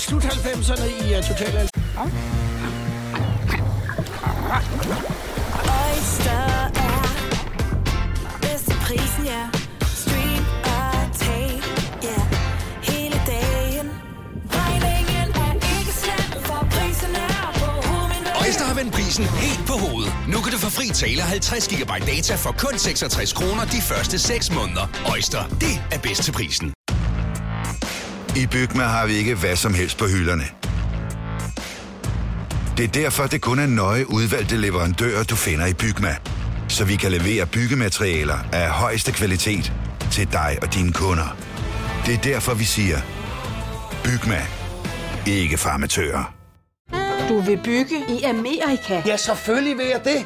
Slut 90'erne i uh, Total 90'er.
Oyster er bedst til prisen, ja. Stream og tag, ja. Hele dagen. Regningen er ikke slem, for prisen er på hovedet.
Øjster har vendt prisen helt på hovedet. Nu kan du få fri tale 50 GB data for kun 66 kroner de første 6 måneder. Øjster, det er bedst til prisen.
I Bygma har vi ikke hvad som helst på hylderne. Det er derfor, det kun er nøje udvalgte leverandører, du finder i Bygma. Så vi kan levere byggematerialer af højeste kvalitet til dig og dine kunder. Det er derfor, vi siger, Bygma. Ikke farmatører.
Du vil bygge i Amerika?
Ja, selvfølgelig vil jeg det.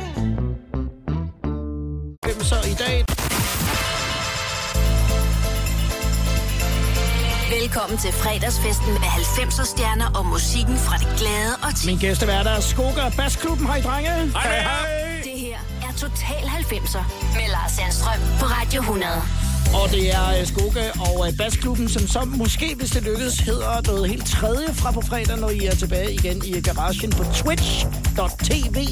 Velkommen til fredagsfesten med 90'er stjerner og musikken fra det glade og til.
Min gæsteværter er Skoga og Basklubben. Hej, drenge.
Hej, hej.
Det her er Total 90'er med Lars Sandstrøm på Radio 100.
Og det er øh, Skoga og øh, Basklubben, som så måske, hvis det lykkes, hedder noget helt tredje fra på fredag, når I er tilbage igen i garagen på twitch.tv.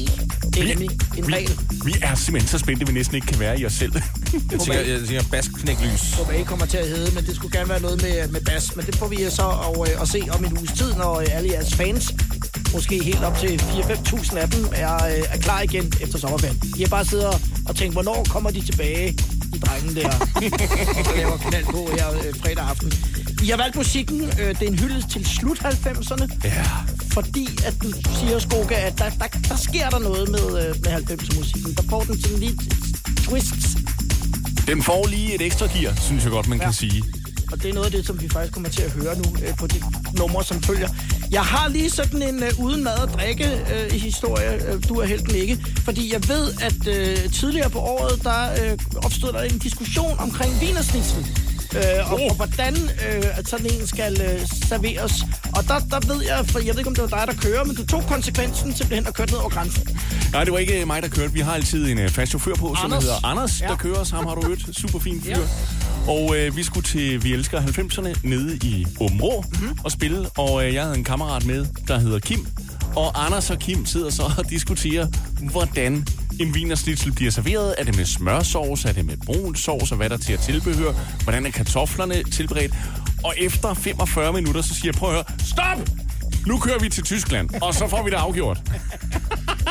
Det er nemlig en regel.
Vi er simpelthen så spændte, at vi næsten ikke kan være i os selv.
Jeg tænker, jeg tænker basknæklys.
Hvor I kommer til at hedde, men det skulle gerne være noget med, med bas. Men det får vi øh, så at, øh, at se om en uges tid, når øh, alle jeres fans, måske helt op til 4-5.000 af dem, er, øh, er klar igen efter sommerferien. De har bare siddet og- og tænkt, hvornår kommer de tilbage, de drengen der, og laver knald på her øh, fredag aften. I har valgt musikken, øh, det er en hyldest til slut 90'erne.
Ja.
Fordi at du siger, Skoga, at der, der, der sker der noget med, øh, med 90'er musikken. Der får den sådan lidt twists
Den får lige et ekstra gear, synes jeg godt, man ja. kan sige.
Og det er noget af det, som vi faktisk kommer til at høre nu øh, på de numre, som følger. Jeg har lige sådan en øh, uden mad og drikke øh, historie, øh, du er helten ikke. Fordi jeg ved, at øh, tidligere på året, der øh, opstod der en diskussion omkring vinersnitsel. Øh, og, og hvordan øh, at sådan en skal øh, serveres. Og der, der ved jeg, for jeg ved ikke, om det var dig, der kører, men du tog konsekvensen simpelthen og kørte ned over grænsen.
Nej, det var ikke mig, der kørte. Vi har altid en uh, fast chauffør på, som
Anders.
hedder Anders,
Ja.
der kører os. Ham har du hørt. Super fin fyr.
Ja.
Og øh, vi skulle til Vi Elsker 90'erne nede i Åben
Mhm.
mm-hmm. og spille. Og øh, jeg havde en kammerat med, der hedder Kim. Og Anders og Kim sidder så og diskuterer, hvordan en vinersnitsel bliver serveret. Er det med smørsovs? Er det med brun sovs? Og hvad der er til at tilbehøre? Hvordan er kartoflerne tilberedt? Og efter 45 minutter, så siger jeg, prøv at høre, stop! Nu kører vi til Tyskland, og så får vi det afgjort.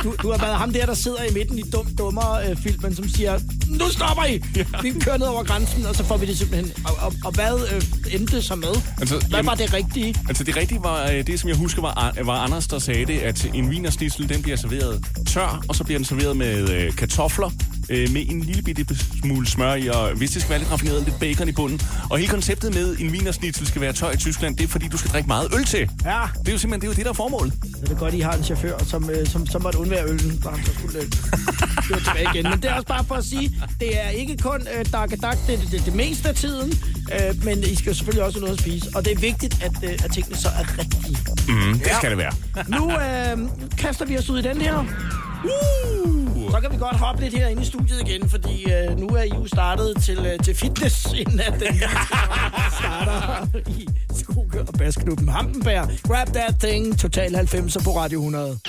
Du, du har været ham der, der sidder i midten i dum dummer øh, filmen, som siger, nu stopper I! Ja. Vi kører ned over grænsen, og så får vi det simpelthen. Og, og, og hvad øh, endte det så med?
Altså,
hvad
jamen-
var det rigtige?
Altså det rigtige var, øh, det som jeg husker, var, var Anders, der sagde det, at en vinersnitsel, den bliver serveret tør, og så bliver den serveret med øh, kartofler, øh, med en lille bitte smule smør i, og hvis det skal være lidt raffineret, lidt bacon i bunden. Og hele konceptet med, en vinersnitsel skal være tør i Tyskland, det er fordi, du skal drikke meget øl til.
Ja.
Det er jo simpelthen det, er jo det der er formålet.
Det er godt, I har en chauffør, som, øh, som, som måtte undvære øllen, når han så skulle øh, køre tilbage igen. Men det er også bare for at sige, det er ikke kun øh, dak dak, det er det, det, det meste af tiden, øh, men I skal jo selvfølgelig også have noget at spise. Og det er vigtigt, at, øh, at tingene så er rigtige.
Mm, det skal det være.
Nu øh, kaster vi os ud i den her. Så kan vi godt hoppe lidt herinde i studiet igen, fordi øh, nu er I jo startet til, øh, til fitness, inden at den starter i Skoge og Basklubben Hampenberg. Grab that thing, Total 90 på Radio 100.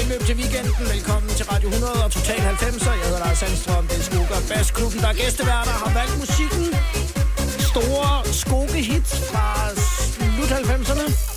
indløb til weekenden. Velkommen til Radio 100 og Total 90. Jeg hedder Lars Sandstrøm. Det er og Bassklubben, der er gæsteværter har valgt musikken. Store skoke-hits fra slut 90'erne.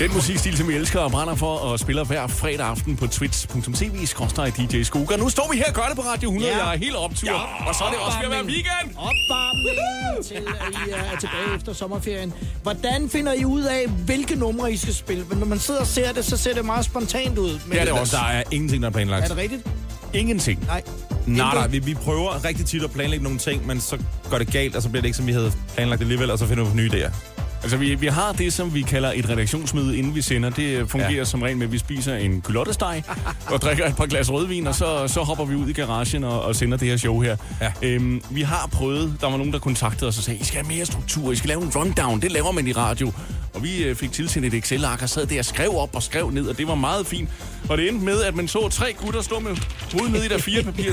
Den musikstil, som vi elsker og brænder for og spiller hver fredag aften på twitch.tv DJ Skoger. Nu står vi her og gør det på Radio 100.
Ja.
Jeg er helt optur.
Ja,
og så er det også ved at være weekend.
Opvarmning til, at I er tilbage efter sommerferien. Hvordan finder I ud af, hvilke numre I skal spille? Men når man sidder og ser det, så ser det meget spontant ud. Men
Ja, det er også. Der er ingenting, der er planlagt.
Er det rigtigt?
Ingenting.
Nej.
Nej, nej, vi, vi prøver rigtig tit at planlægge nogle ting, men så går det galt, og så bliver det ikke, som vi havde planlagt alligevel, og så finder vi på nye idéer.
Altså, vi, vi har det, som vi kalder et redaktionsmøde, inden vi sender. Det øh, fungerer ja. som regel med, at vi spiser en kylottesteg og drikker et par glas rødvin, og så, så hopper vi ud i garagen og, og sender det her show her. Ja. Øhm, vi har prøvet, der var nogen, der kontaktede os og sagde, I skal have mere struktur, I skal lave en rundown, det laver man i radio. Og vi øh, fik tilsendt et Excel-ark og sad der og skrev op og skrev ned, og det var meget fint. Og det endte med, at man så tre gutter stå med hovedet nede i der fire papir.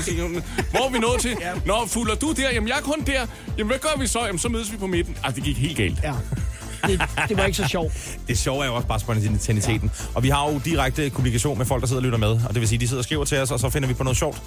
Hvor er vi nået til? Nå, fulder du der? Jamen, jeg er kun der. Jamen, hvad gør vi så? Jamen, så mødes vi på midten. Altså, det gik helt galt.
Ja. Det, det var ikke så sjovt.
Det sjove er jo også bare spontaniteten. Ja. Og vi har jo direkte kommunikation med folk, der sidder og lytter med. Og det vil sige, de sidder og skriver til os, og så finder vi på noget sjovt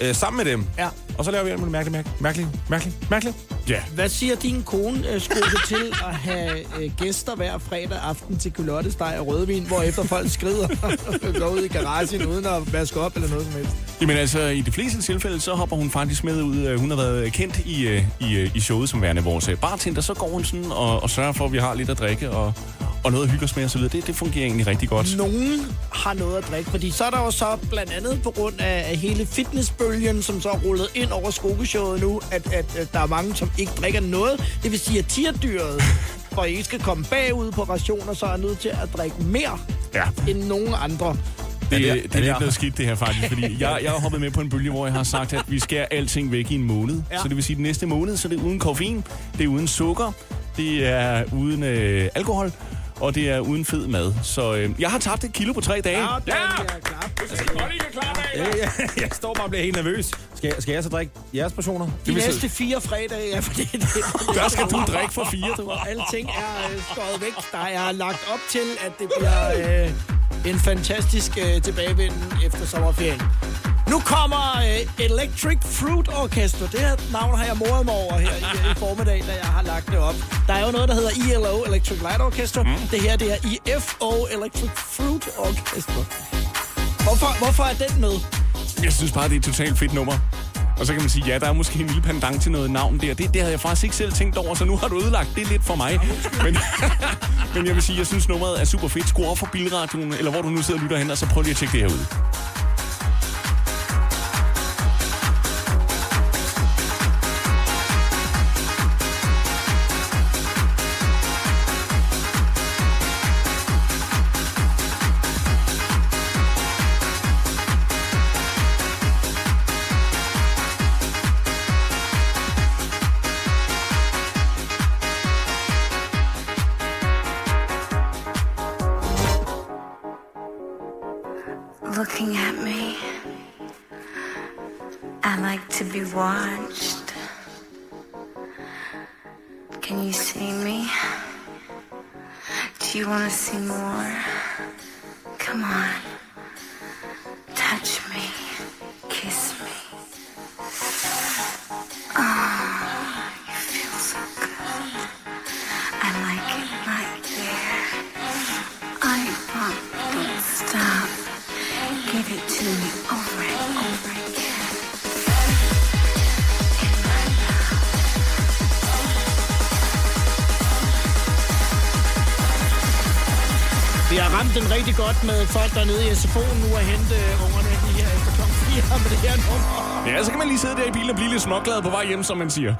øh, sammen med dem.
Ja.
Og så laver vi alt muligt mærkeligt, mærkeligt, mærkeligt, mærkeligt.
Ja.
Hvad siger din kone, øh, Skoke, til at have øh, gæster hver fredag aften til kylottesteg og rødvin, hvor efter folk skrider og går ud i garagen uden at vaske op eller noget som helst?
Jamen altså, i de fleste tilfælde, så hopper hun faktisk med ud. Øh, Hun har været kendt i, øh, i, øh, i showet som værende vores bartender. Så går hun sådan og, og sørger for, at vi har lidt at drikke og, og noget at hygge os med osv. Det, det fungerer egentlig rigtig godt.
Nogen har noget at drikke, fordi så er der jo så blandt andet på grund af af hele fitnessbølgen, som så er rullet ind over skokeshowet nu, at, at, at der er mange, som ikke drikker noget. Det vil sige, at tierdyret, for at I ikke skal komme bagud på rationer, så er nødt til at drikke mere
Ja.
end nogen andre.
Det,
Ja,
er,
det er-
det er lidt
det
noget
er.
skidt, det her faktisk, fordi jeg, jeg har hoppet med på en bølge, hvor jeg har sagt, at vi skærer alting væk i en måned.
Ja.
Så det vil sige, at den næste måned, så er det uden koffein, det er uden sukker, det er uden øh, alkohol, og det er uden fed mad. Så øh, jeg har tabt et kilo på tre dage.
Ja, den er klar.
Ja, ja, jeg står bare og bliver helt nervøs. Skal, jeg- skal jeg så drikke jeres portioner?
De næste fire fredage, ja, fordi det, det,
Der skal du drikke for fire, du.
Alting er øh, skåret væk. Der er lagt op til, at det bliver øh, en fantastisk øh, tilbagevenden efter sommerferien. Nu kommer øh, Electric Fruit Orchestra. Det her navn har jeg moret mig over her i, i formiddag, da jeg har lagt det op. Der er jo noget, der hedder ELO, Electric Light Orchestra. Mm. Det her, det er EFO, Electric Fruit Orchestra. Hvorfor, hvorfor er den med?
Jeg synes bare, det er et totalt fedt nummer. Og så kan man sige, ja, der er måske en lille pendant til noget navn der. Det, det havde jeg faktisk ikke selv tænkt over, så nu har du ødelagt det lidt for mig. Men, men jeg vil sige, jeg synes nummeret er super fedt. Skru op for bilradioen, eller hvor du nu sidder og lytter hen, og så prøv lige at tjekke det her ud.
med folk, der er nede i SFO'en nu og hente øh, ungerne lige her efter klokken 4 med det her nummer.
Ja, så kan man lige sidde der i bilen og blive lidt småglad på vej hjem, som man siger.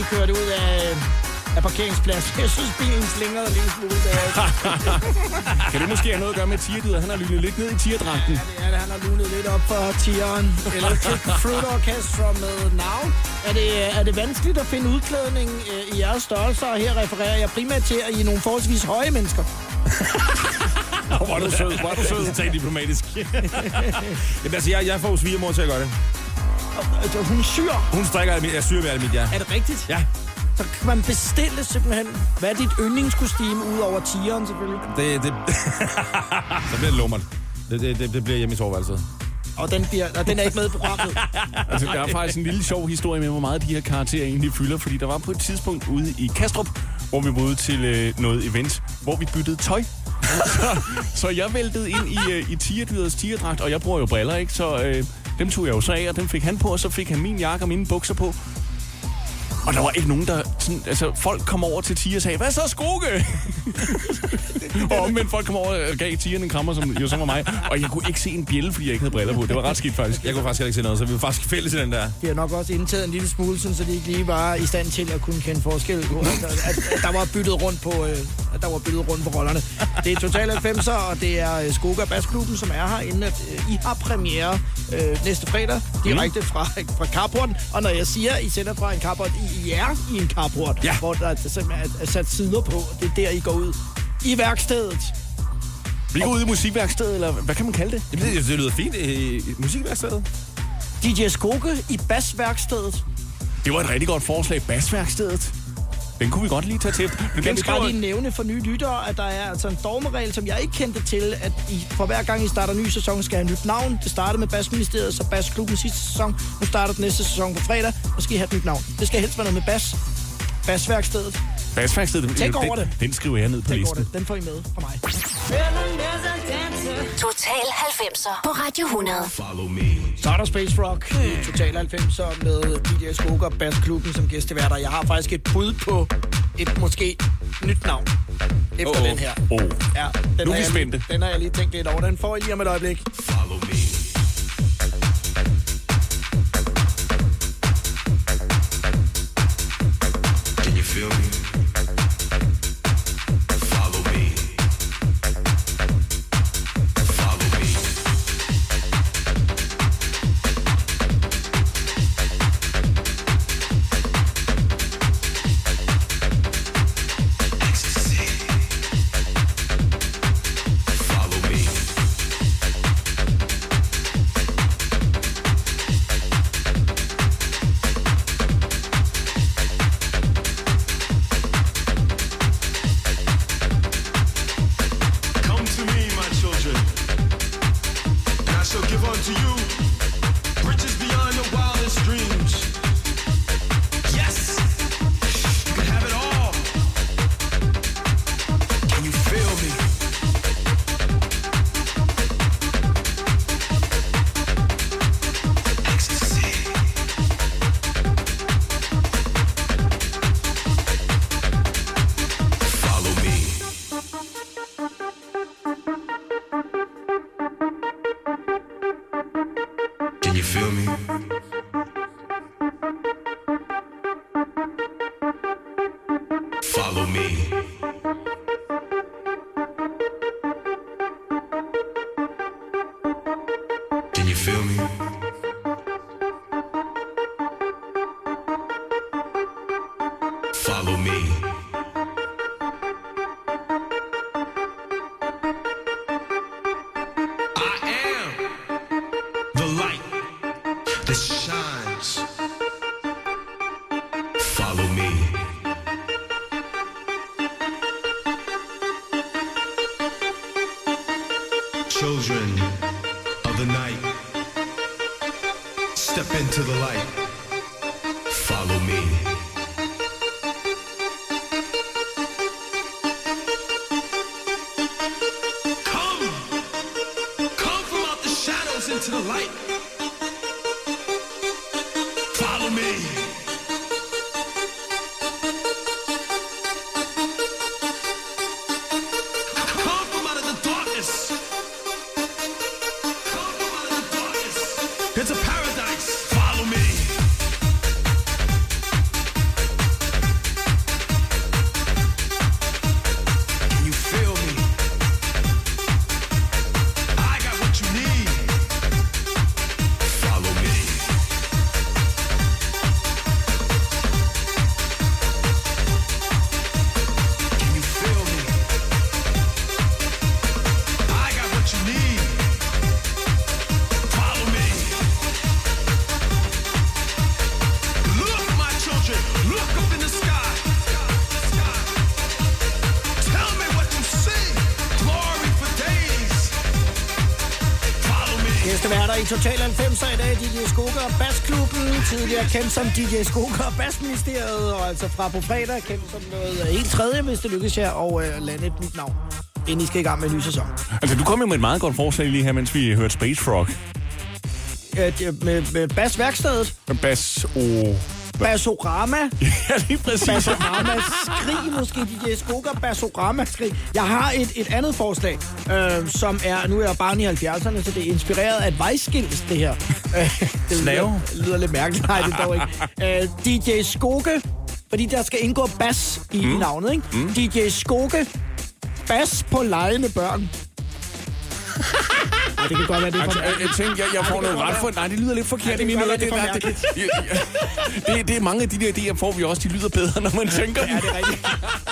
Lige kørt ud af, af parkeringspladsen. Jeg synes, bilen slinger en lille smule.
Kan det måske have noget at gøre med tigerdyret? Han har lyttet lidt ned i tigerdragten.
Ja, det, han har lunet lidt op for tieren. Electric Fruit Orchestra med Now. Er det, er det vanskeligt at finde udklædning øh, i jeres størrelser? Og her refererer jeg primært til, at I er nogle forholdsvis høje mennesker.
Hvor er du sød, hvor er du sød. Tag diplomatisk. Jamen altså, jeg, jeg får svigermor til at gøre det.
Altså, hun syr.
Hun strikker mit, jeg syr med mit, ja.
Er det rigtigt?
Ja.
Så kan man bestille simpelthen. Hvad er dit yndlingskostyme ud over tigeren selvfølgelig?
Det, det... så bliver det lummert. Det, det, det, det bliver hjemme i soveværelset.
Og den, bliver, og den er ikke med i programmet.
Altså, der er faktisk en lille sjov historie med, hvor meget de her karakterer egentlig fylder. Fordi der var på et tidspunkt ude i Kastrup, hvor vi var ude til øh, noget event, hvor vi byttede tøj. så, så jeg væltede ind i, øh, i tigerdyrets tigerdragt, og jeg bruger jo briller, ikke? Så øh, dem tog jeg jo så af, og dem fik han på, og så fik han min jakke og mine bukser på. Og der var ikke nogen, der... Sådan, altså, folk kom over til Tia og sagde, hvad så, Skrukke? og omvendt folk kom over og gav Tieren en krammer, som jo så var mig. Og jeg kunne ikke se en bjælle, fordi jeg ikke havde briller på. Det var ret skidt, faktisk.
Jeg kunne faktisk heller ikke se noget, så vi var faktisk fælles i den der.
Vi har nok også indtaget en lille smule, sådan, så de ikke lige var i stand til at kunne kende forskel. på, At, at, at der var byttet rundt på, øh, at der var byttet rundt på rollerne. Det er Total 90'er, og det er øh, Skoga Basklubben, som er her, inden at øh, I har premiere øh, næste fredag, direkte fra, fra carporten. Og når jeg siger, at I sender fra en carport, I er i en carport,
Ja.
hvor der simpelthen er, sat sider på. Det er der, I går ud. I værkstedet.
Vi går ud i musikværkstedet, eller hvad kan man kalde det?
Jamen, det, det lyder fint i, musikværkstedet.
DJ Skoge i basværkstedet.
Det var et rigtig godt forslag. Basværkstedet. Den kunne vi godt lige tage til. Men
Kan vi bare lige nævne for nye lyttere, at der er altså en dogmeregel, som jeg ikke kendte til, at I for hver gang I starter en ny sæson, skal have et nyt navn. Det startede med Basministeriet, så Basklubben sidste sæson. Nu starter den næste sæson på fredag, og skal I have et nyt navn. Det skal helst være noget med Bas. Basværkstedet.
Basværkstedet,
Tænk
den,
over det.
Den skriver jeg ned på
Tænk over
listen.
det. Den får I med fra mig.
Total 90'er på Radio 100.
Så er der Space Rock i Total 90'er med DJ Skoger og Basklubben som gæsteværter. Jeg har faktisk et bud på et måske nyt navn efter
åh.
den her.
Åh.
Ja, den
Nu er vi spændte.
Den har jeg lige tænkt lidt over. Den får I lige om et øjeblik.
Can
Total 90'er i dag, DJ Skoker og Bassklubben. Tidligere kendt som DJ Skoker og Bassministeriet, og altså fra på fredag kendt som noget helt tredje, hvis det lykkes jer, og øh, lande et nyt navn, inden I skal i gang med en ny sæson.
Altså, du kom jo med et meget godt forslag lige her, mens vi hørte Space Frog.
Øh, med, med Bassværkstedet,
Bass o...
Bassorama,
Ja, lige præcis.
Bassorama skrig, måske DJ Skoker, Bassorama skrig. Jeg har et, et andet forslag, øh, som er, nu er jeg barn i 70'erne, så det er inspireret af et vejskilt, det her. Øh, det lyder, lyder lidt mærkeligt, nej, det er dog ikke. Øh, DJ Skoke, fordi der skal indgå bas i mm. navnet, ikke? Mm. DJ Skoke, bas på lejende børn. Ej, det kan godt være, det er for
Altså, jeg, jeg tænkte, jeg, jeg får noget ret for... Nej, det lyder lidt forkert
Ja,
i mine ører. Det,
det er
det, ja, det, det er mange af de der idéer, får vi også. De lyder bedre, når man tænker dem.
Ja, det er rigtigt.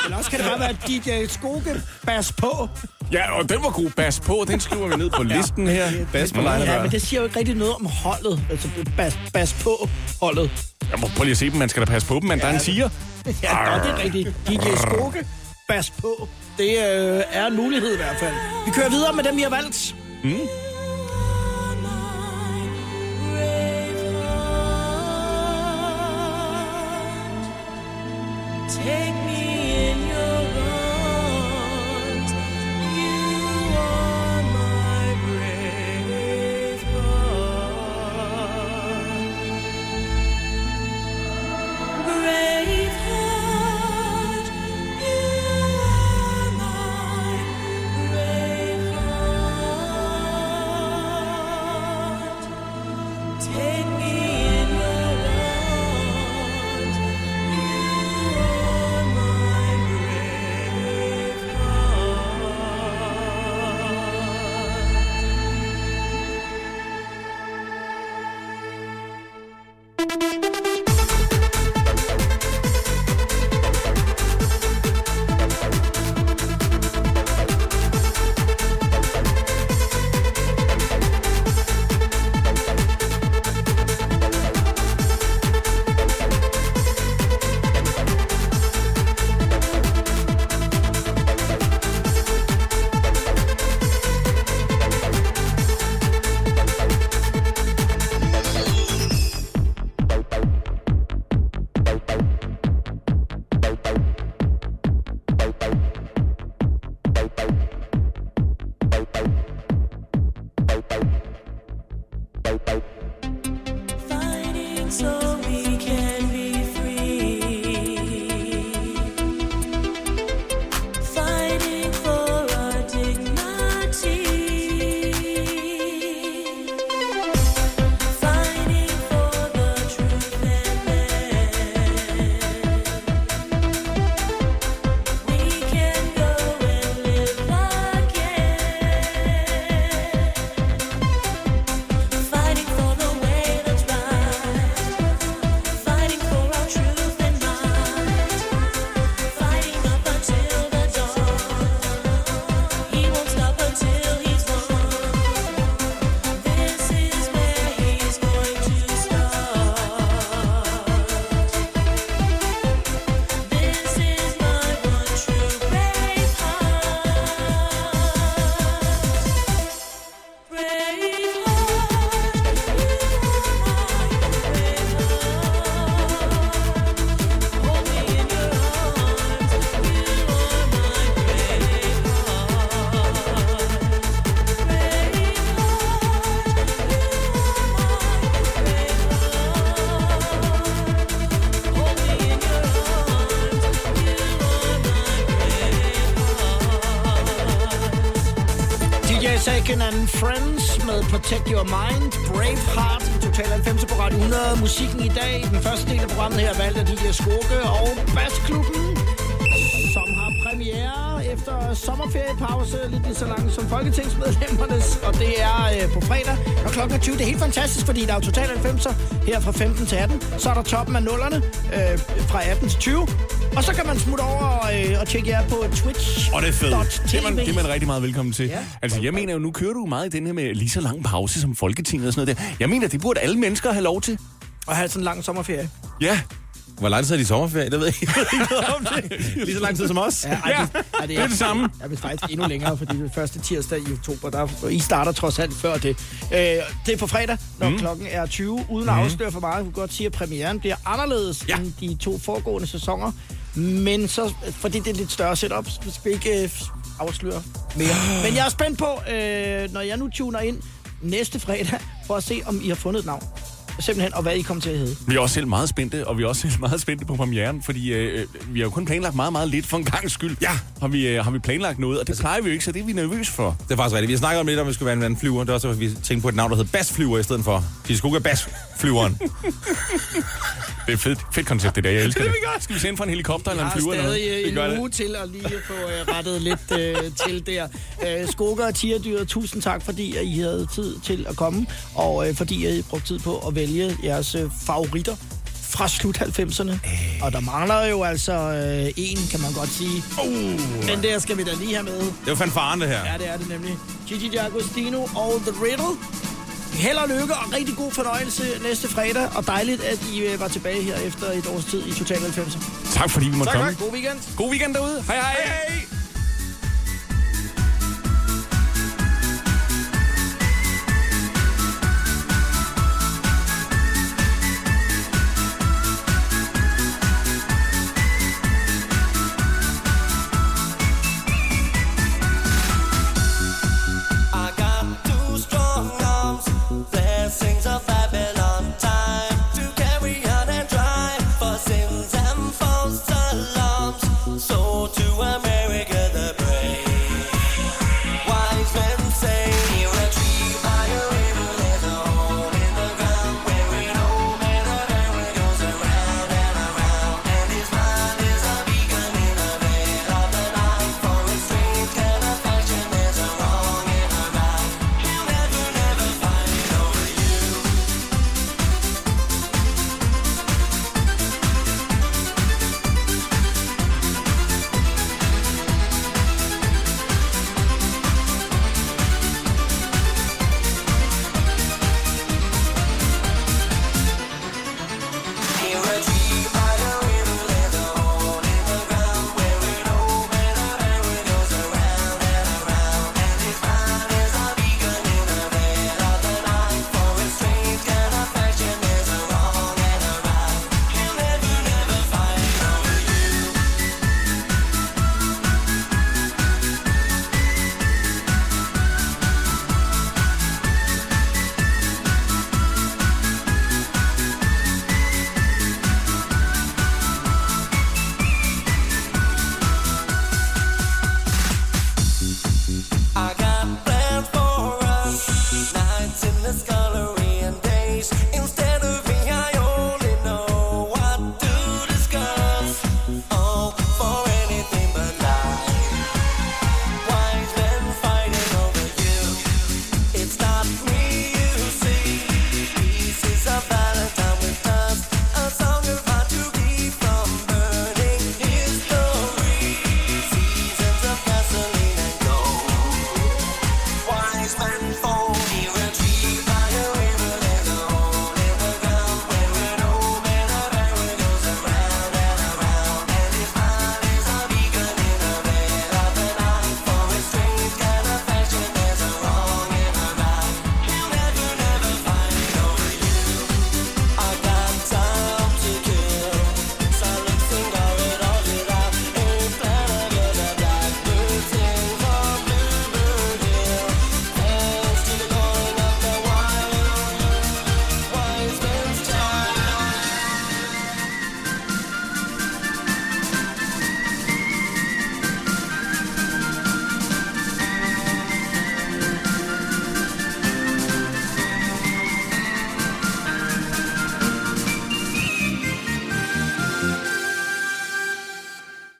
Eller også kan det bare være DJ Skoke, bas på.
Ja, og den var god. Bas på. Den skriver vi ned på listen her.
Bas på lejene
Ja, men det siger jo ikke rigtig noget om holdet. Altså, bas, bas på holdet.
Jeg må prøve lige at se dem. Man skal da passe på dem, men der er en tiger.
Ja, nå, det er rigtigt. DJ Skoke, bas på. Det øh, er en mulighed i hvert fald. Vi kører videre med dem, vi har valgt.
Mm.
Take
Protect Your Mind, Braveheart, Total 90 på Radio 100. Musikken i dag, den første del af programmet her, valgt af DJ Skorke og Bassklubben, som har premiere efter sommerferiepause, lidt lige så lang som folketingsmedlemmernes, og det er øh, på fredag, når klokken er 20. Det er helt fantastisk, fordi der er jo Total 90 her fra 15 til 18, så er der toppen af nullerne øh, fra 18 til 20, og så kan man smutte over og, øh, og tjekke jer på Twitch.
Og det er fedt. Det er, man, det er man rigtig meget velkommen til. Ja. Altså, jeg mener jo, nu kører du meget i den her med lige så lang pause som Folketinget og sådan noget der. Jeg mener, det burde alle mennesker have lov til.
Og have sådan en lang sommerferie.
Ja.
Hvor lang tid er de sommerferie? Det ved jeg ikke. Jeg om det. Lige så lang tid som os.
Ja, ej, det, ej,
det er det samme.
Ja, det er faktisk endnu længere, fordi det er første tirsdag i oktober. Der, I starter trods alt før det. Øh, det er på fredag, når mm. klokken er 20. Uden at
Mhm.
afsløre for meget, jeg kunne godt sige, at premieren bliver anderledes ja. end de to foregående sæsoner. Men så, fordi det er lidt større setup, så skal vi ikke øh, afsløre mere. Men jeg er spændt på, øh, når jeg nu tuner ind næste fredag, for at se, om I har fundet et navn. Simpelthen, og hvad I kommer til at hedde.
Vi er også selv meget spændte, og vi er også selv meget spændte på premieren, fordi øh, øh, vi har jo kun planlagt meget, meget lidt for en gang skyld. Ja. Har vi, øh, har vi planlagt noget, og det plejer vi jo ikke, så det er vi nervøse for.
Det er faktisk rigtigt. Vi har snakket om lidt, om vi skulle være en vandflyver. Det er også, at vi tænkte på et navn, der hed Basflyver i stedet for. De skulle ikke være Basflyveren.
Det er et fedt, fedt koncept, det der. Jeg elsker det. det. Skal vi sende for en helikopter eller en flyver?
Jeg
eller
har stadig
gør
øh, en
det.
uge til at lige få øh, rettet lidt øh, til der. Øh, Skoker og Tierdyr, tusind tak, fordi I havde tid til at komme, og øh, fordi I brugte tid på at vælge jeres øh, favoritter fra slut 90'erne. Og der mangler jo altså øh, en, kan man godt sige. Uh. Den der skal vi da lige have med.
Det var fanfaren, det her.
Ja, det er det nemlig. Gigi D'Agostino og The Riddle. Held og lykke og rigtig god fornøjelse næste fredag. Og dejligt, at I øh, var tilbage her efter et års tid i Total 90'er.
Tak fordi vi måtte
tak,
komme.
Tak, god weekend.
God weekend derude. Hej hej. hej, hej.